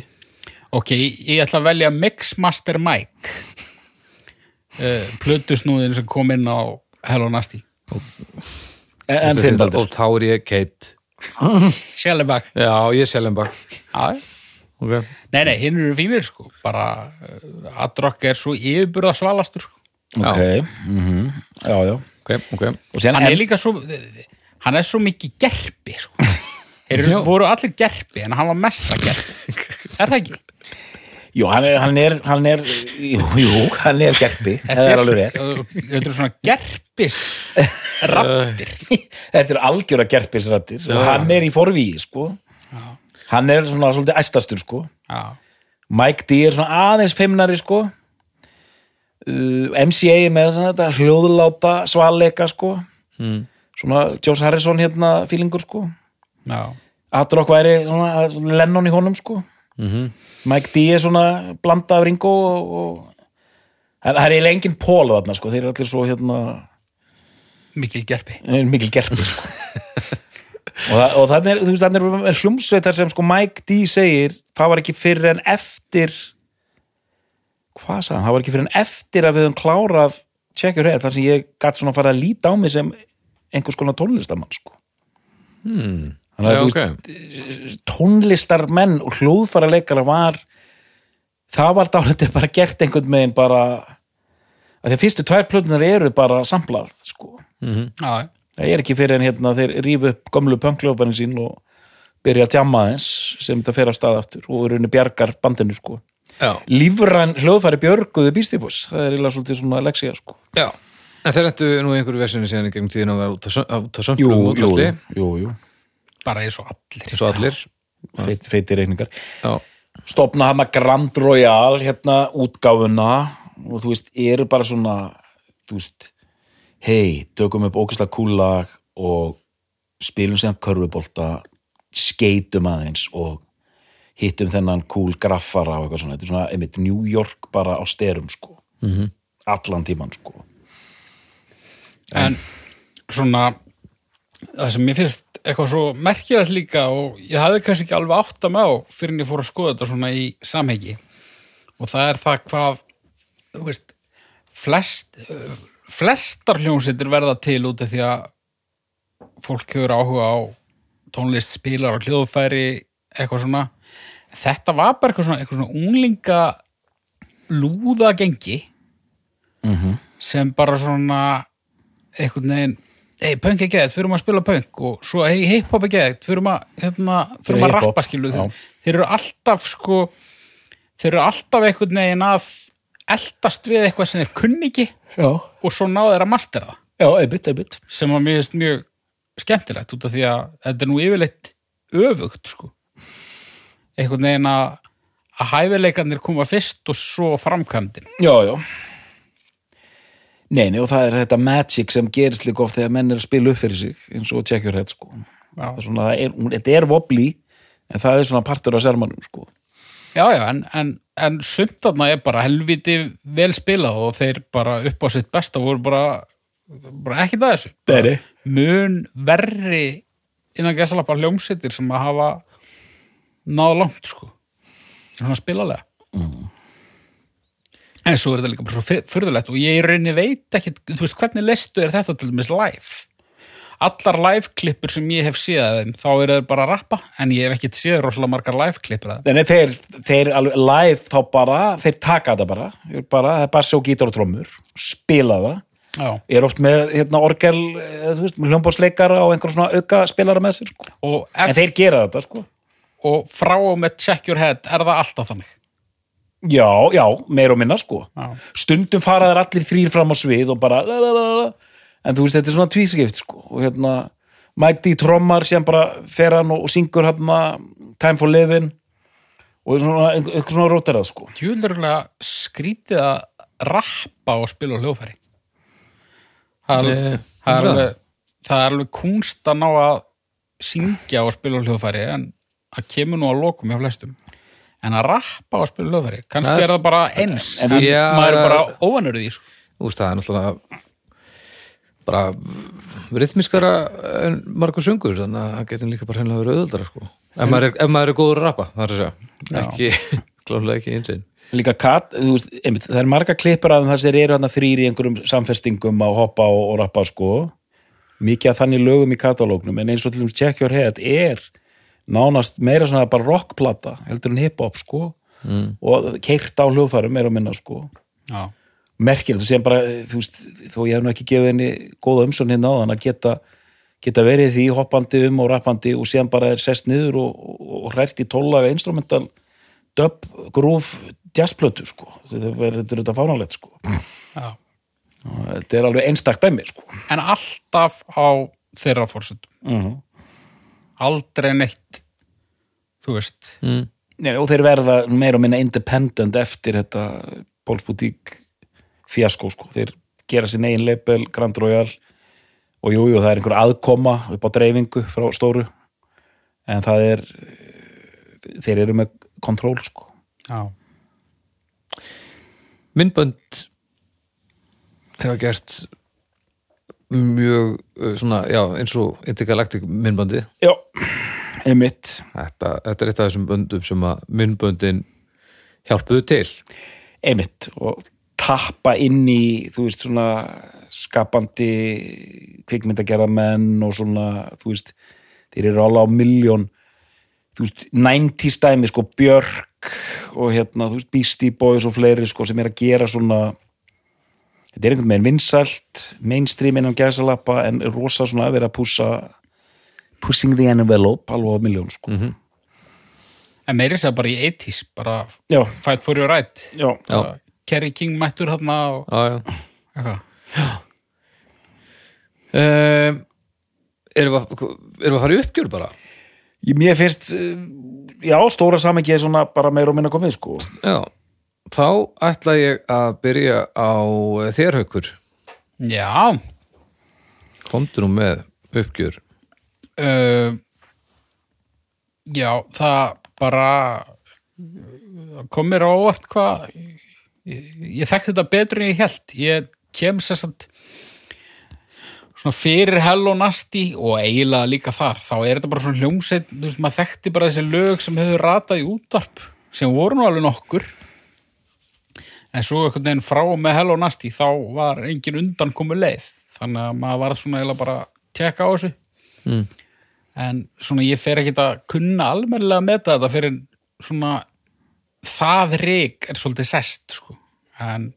Ok, ég ætla að velja Mixmaster Mike. Uh, plötusnúðin sem kom inn á Hello Nasty. En, en Þetta- þinn þetta- baldur? Og þá er ég Kate. Shellback já, ég er Sellenbach já, okay. nei, nei, hinn eru fínir sko. Bara, uh, Adrock er svo yfirburða svalastur sko. ok, mm já, já. Ok, ok. Og síðan hann er líka svo hann er svo mikið gerpi sko. þeir eru- Já. voru allir gerpi en hann var mesta gerpi. Er það ekki? Jú, hann er, hann er, hann er jú, jú, hann er gerpi það er alveg rétt. svo- þetta eru svona gerpis rattir þetta er algjöra gerpisrættir og hann er í forvíi sko. Hann er svona svolítið æstastur sko. Já, Mike D er svona aðeins feimnari sko. Uh, MCA er með svona þetta hljóðláta svalleika sko. Mm. svona Josh Harrison hérna fílingur sko. Já, Adrock væri svona svona Lennon í honum sko Mm Mike D er svona blanda af Ringo og, og það er eiginlega engin pól þarna sko, þeir eru allir svo hérna mikil gerpi. Eru mikil gerpi sko. og, og þannig er, þú veist, þannig er með hljómsveitar sem sko Mike D segir það var ekki fyrir en eftir hvað sagði hann, það var ekki fyrir en eftir að við höfum klárað your head, þar sem ég gætt svona að fara að líta á mig sem einhvers konar tónlistamann sko. Hmm. Þannig að Já, þú ok. veist, tónlistarmenn og hljóðfara leikara var það var dálítið bara gert einhvern meginn bara að því að fyrstu tvær plötunar eru bara samplað sko. Mhm. já, það er ekki fyrir en hérna þeir rífu upp gömlu pöngljóðbærin sín og byrja að tjamma þess sem það fer af stað aftur og eru bjargar bandinu sko. Já, lífræn hljóðfæri björguðu bístífus það er eiginlega svolítið svona leksía sko. já. En þeir ættu nú einhverju versinu síðan í gegnum tíðin að vera út að sö- út jú, sömplum jú, jú, jú. Bara eins og allir. Eins og allir. Feit, feiti reikningar. Já, stopna hann að Grand Royal hérna útgáfuna. Og þú veist, eru bara svona þú veist, hei tökum upp ókvæslega kúlag og spilum sem körfubolta skeitum aðeins og hittum þennan kúl graffara og eitthvað svona, þetta er svona, einmitt New York bara á styrum sko. Mhm. allan tíman sko. En svona það sem mér finnst eitthvað svo merkilegt líka og ég hafði kannski ekki alveg átt að með á fyrir en ég fór að skoða þetta svona í samhengi. Og það er það hvað þú veist flest, flestar hljónsittir verða til út af því að fólk hefur áhuga á tónlist, spilar og hljóðfæri eitthvað svona. Þetta var bara eitthvað svona, eitthvað svona unglinga lúða gengi mm sem bara svona einhvern veginn hei, punk er geðið, fyrir að spila punk og svo, hei, hip-hop er geðið, fyrir að hérna, fyrir að rappa skilu þeir, þeir eru alltaf sko þeir eru alltaf einhvern veginn að eldast við eitthvað sem þeir kunni ekki já, og svo náðu þeir að mastera það. Já, einmitt, einmitt. Sem mér finnst mjög skemmtilegt út af því að þetta er nú yfirleitt öfugt sko. Einhvern veginn að að hæfileikarnir koma fyrst og svo framkvæmdin. Já, já Nei, nei, og það er þetta magic sem gerist líka oft þegar menn er að spila upp fyrir sig eins og your head, sko. Það er svona, það er, Þetta er wobbly en það er svona partur af sermanum, sko Já, já, en, en, en sumt þarna er bara helviti vel spilað og þeir bara upp á sitt besta voru bara, bara ekki það þessu. Nei, Mun verri innan gæsalappa hljómsittir sem að hafa náða langt, sko. Svona spilalega. En svo er þetta líka bara svo fyr- furðulegt og ég rauninni veit ekki, þú veist, hvernig lestu er þetta til dæmis live? Allar live-klippur sem ég hef séð þá eru þeir bara að rappa, en ég hef ekkert séð rosalega margar live-klippur að þeim. nei, þeir, þeir live þá bara, þeir taka þetta bara, bara það er bara svo gítar og trommur spila það, Já. er oft með hérna, orgel, veist, hljómbóðsleikara og einhver svona auka spilara með sér, sko Og, en þeir gera þetta, sko og frá og með check your head er það alltaf þannig. Já, já, meir og minna, sko Já. stundum fara þær allir þrýr fram á svið og bara la, la, la, la. en þú veist, þetta er svona tvískipt sko. og hérna, Mike D. trommar sem bara fer hann og syngur hérna Time for Living og svona, einhver svona róterað sko. Tjúlurlega skrítið að rappa og spila á hljóðfæri. Það er, Eh, það er, það. alveg, það er alveg kunst að ná að syngja og spila á hljóðfæri en það kemur nú að lokum hjá flestum. En að rappa og spila á hljóðfæri, kannski Það er- það bara eins, En en, Já, maður er bara óvanur því. Sko. þú veist, það er náttúrulega bara rithmiskara en margur söngur, þannig að það getur líka bara hennilega verið auðvöldara, sko. Ef maður er, ef maður er góður að rappa, það er að segja. Ekki, klálega ekki einsinn. líka kat, þú veist, einmitt, það er marga klippur að þessir eru hérna þrýr í einhverjum samfestingum að hoppa og, og rappa sko mikið að þannig lögum í katalógnum en eins og til dæmis Check Your Head er nánast meira svona bara rockplata heldur en hip-hop sko mm. og keirt á hljóðfærum meira og minna sko Já. merkilegt, þú séum bara, þú veist þó ég hef nú ekki gefið henni góða umsón hérna á þann að geta, geta verið í því hoppandi um og rappandi og síðan bara er sest niður og, og, og hrært í tóllaga instrumental dub, groove, jazzplötu sko, þetta er þetta fánalegt sko Já. og þetta er alveg einstakt dæmi sko En alltaf á þeirra fórsöndum. uh Aldrei neitt, þú veist. Mm. Nei, og þeir verða meira og minna independent eftir þetta Póls Boutique fjasko sko, þeir gera sin eigin label Grand Royal og jú, jú, það er einhver aðkoma upp á dreifingu frá stóru en það er þeir eru með kontról sko Já. Myndbönd hefa gert mjög uh, svona, já, eins og intergalactic minnbandi Já, einmitt. Þetta, þetta er eitt af þessum böndum sem að minnböndin hjálpuðu til. Einmitt. Og tappa inn í þú veist svona skapandi kvikmyndagerðamenn og svona þú veist þeir eru alveg á miljón þú veist 90 stæmi sko Björk og hérna þú veist Beastie Boys og fleiri sko sem er að gera svona þetta er einhvern veginn vinsælt mainstream innan gæsalappa en rosa svona að vera að pússa pushing the envelope alveg á miljón sko. En meiri sér bara í 80s, bara já, fight for your right. já, Já. Kerry King mættur þarna og já, já. Eitthvað. um, erum, við, að- erum við að fara í uppgjör bara? Ég- mér finnst eh, já, stóra samingi er svona bara meira og minna komið sko. Já, þá ætla ég að byrja á eh, þér haukur. Já, komdu nú með uppgjör uh, já, það bara kom mér á óvart hvað ég, ég þekkti þetta betur en ég held ég kem sér satt svona fyrir Hello Nasty og eiginlega líka þar. Þá er þetta bara svona hljómsveit þú veist, maður þekkti bara þessi lög sem hefur ratað í útvarp sem voru nú alveg nokkur. En svo einhvern veginn frá með Hello Nasty þá var engin undan komu leið þannig að maður var svona eiginlega bara að tjekka á þessu. Mm. En svona ég fer ekki að kunna almennilega meta þetta fyrir svona það rík er svolítið sest sko. en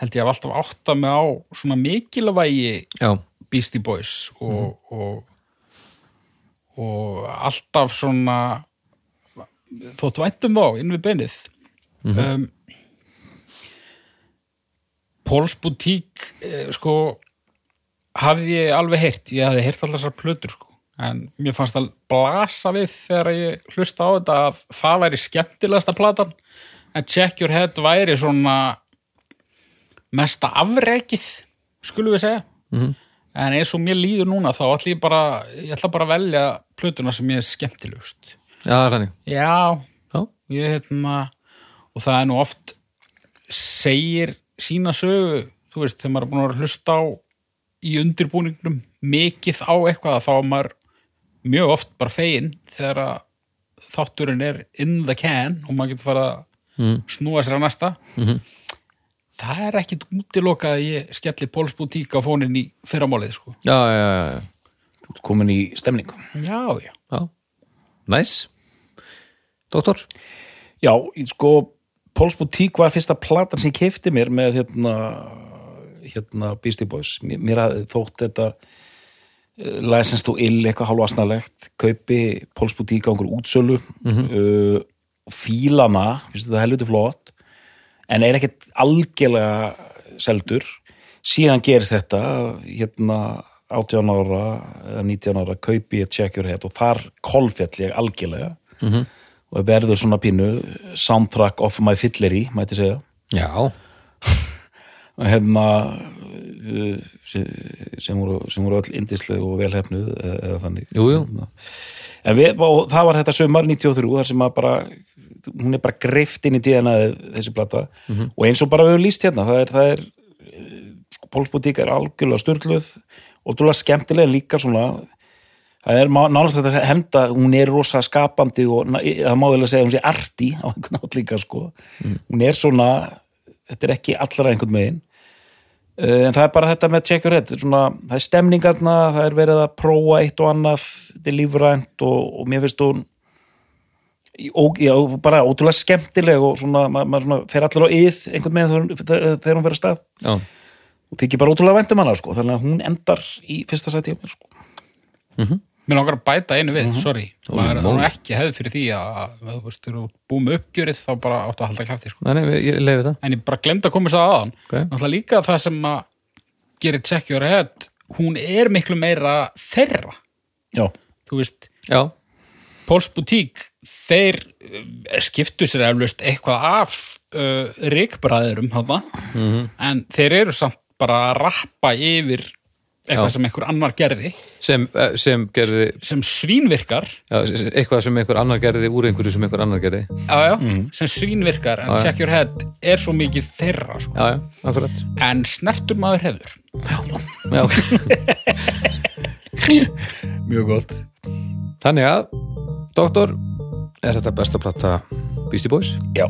held ég að alltaf átta mig á svona mikilvægi Já, Beastie Boys og, og, og alltaf svona þótt væntum þá inn við beinið. Um, Póls Boutique eh, sko hafði ég alveg heyrt. Ég hafði heyrt allar þessar plötur sko en mér fannst að blasa við þegar ég hlusta á þetta að það væri skemmtilegasta platan. En Check Your Head væri svona mesta afrekið skulum við segja. Mhm. en eins og mér líður núna þá ætla ég bara ég ætla bara að velja plötuna sem ég er skemmtilegust. Já, það er hannig já, Já, ég hérna og það er nú oft segir sína sögu þú veist, þegar maður er búin að að hlusta á í undirbúningnum mikið á eitthvað þá er maður mjög oft bara fegin þegar að þátturinn er in the can og maður getur farið að Mm. snúa sér að næsta Mhm. það er ekkit útilokað að ég skelli Póls Boutique á fónin í fyrramálið sko. já, já, já, já. komin í stemningu já, já, já. Næs Doktor Já, sko Póls Boutique var fyrsta platan sem ég keipti mér með hérna hérna Beastie Boys mér, mér hafði þótt þetta uh, License to Ill eitthvað hálfasnalegt kaupi Póls Boutique á einhver útsölu. Uh, og fílana finnst þetta helviti flott en er ekkert algjörlega seldur. Síðan gerist þetta hérna 18 ára eða 19 ára kaupi ég Your Head og þar kolfjall ég algjörlega. Mhm. og verður svona pínu soundtrack of my fiddlery, mætti segja. Já, og hérna uh, sem, sem, voru, sem voru öll indisleg og velhefnuð eða, eða þannig. Jú, jú. Hérna. en við, það var þetta sömar 93 þar sem að bara hún er bara greift inn í DNA þessi plata. Og eins og bara við höfum líst hérna það er, það er sko, Pólsbútík er algjörlega styrluð og dúlega skemmtilega líka svona það er nánast þetta að henda hún er rosa skapandi og það má vel að segja hún sé arti á einhvern átt líka sko. Hún er svona þetta er ekki allra einhvern megin Uh, en það er bara þetta með head. Svona, það er stemningarna, það er verið að prófa eitt og annað, þetta er lífrænt og, og mér finnst hún já, bara ótrúlega skemmtileg og svona, ma- maður svona fer allir á yð einhvern veginn þegar, hún að stað. Já, og þykir bara ótrúlega vænt um hana sko, þannig að hún endar í fyrsta sæti á mér sko. Mér langar að bæta einu við, sorry Ó, maður mál. er ekki hefð fyrir því að, að þú veist, þú búið með uppgjörið þá bara áttu að halda kæfti sko. nei, nei, ég leiði það en ég bara glemd að koma þess að aðan Ok. náttúrulega líka það sem að gerir check your head hún er miklu meira þeirra já, þú veist, Já, Póls Boutique þeir uh, skiptu sér eflaust eitthvað af uh, ríkbræðurum hana, Mhm. en þeir eru samt bara að rappa yfir eitthvað Já. sem einhver annar gerði sem, eh, sem gerði sem svínvirkar já, eitthvað sem einhver annar gerði úr einhverju sem einhver annar gerði já, já, sem svínvirkar en check your head er svo mikið þeirra sko. já, já, akkurat en snertur maður hefur já. Mjög gott. þannig að doktor, er þetta besta plata Beastie Boys? Já.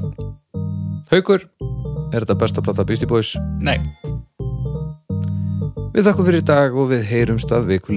Haukur, er þetta besta plata Beastie Boys? nei, Við þakkum fyrir í dag og við heyrumst að viku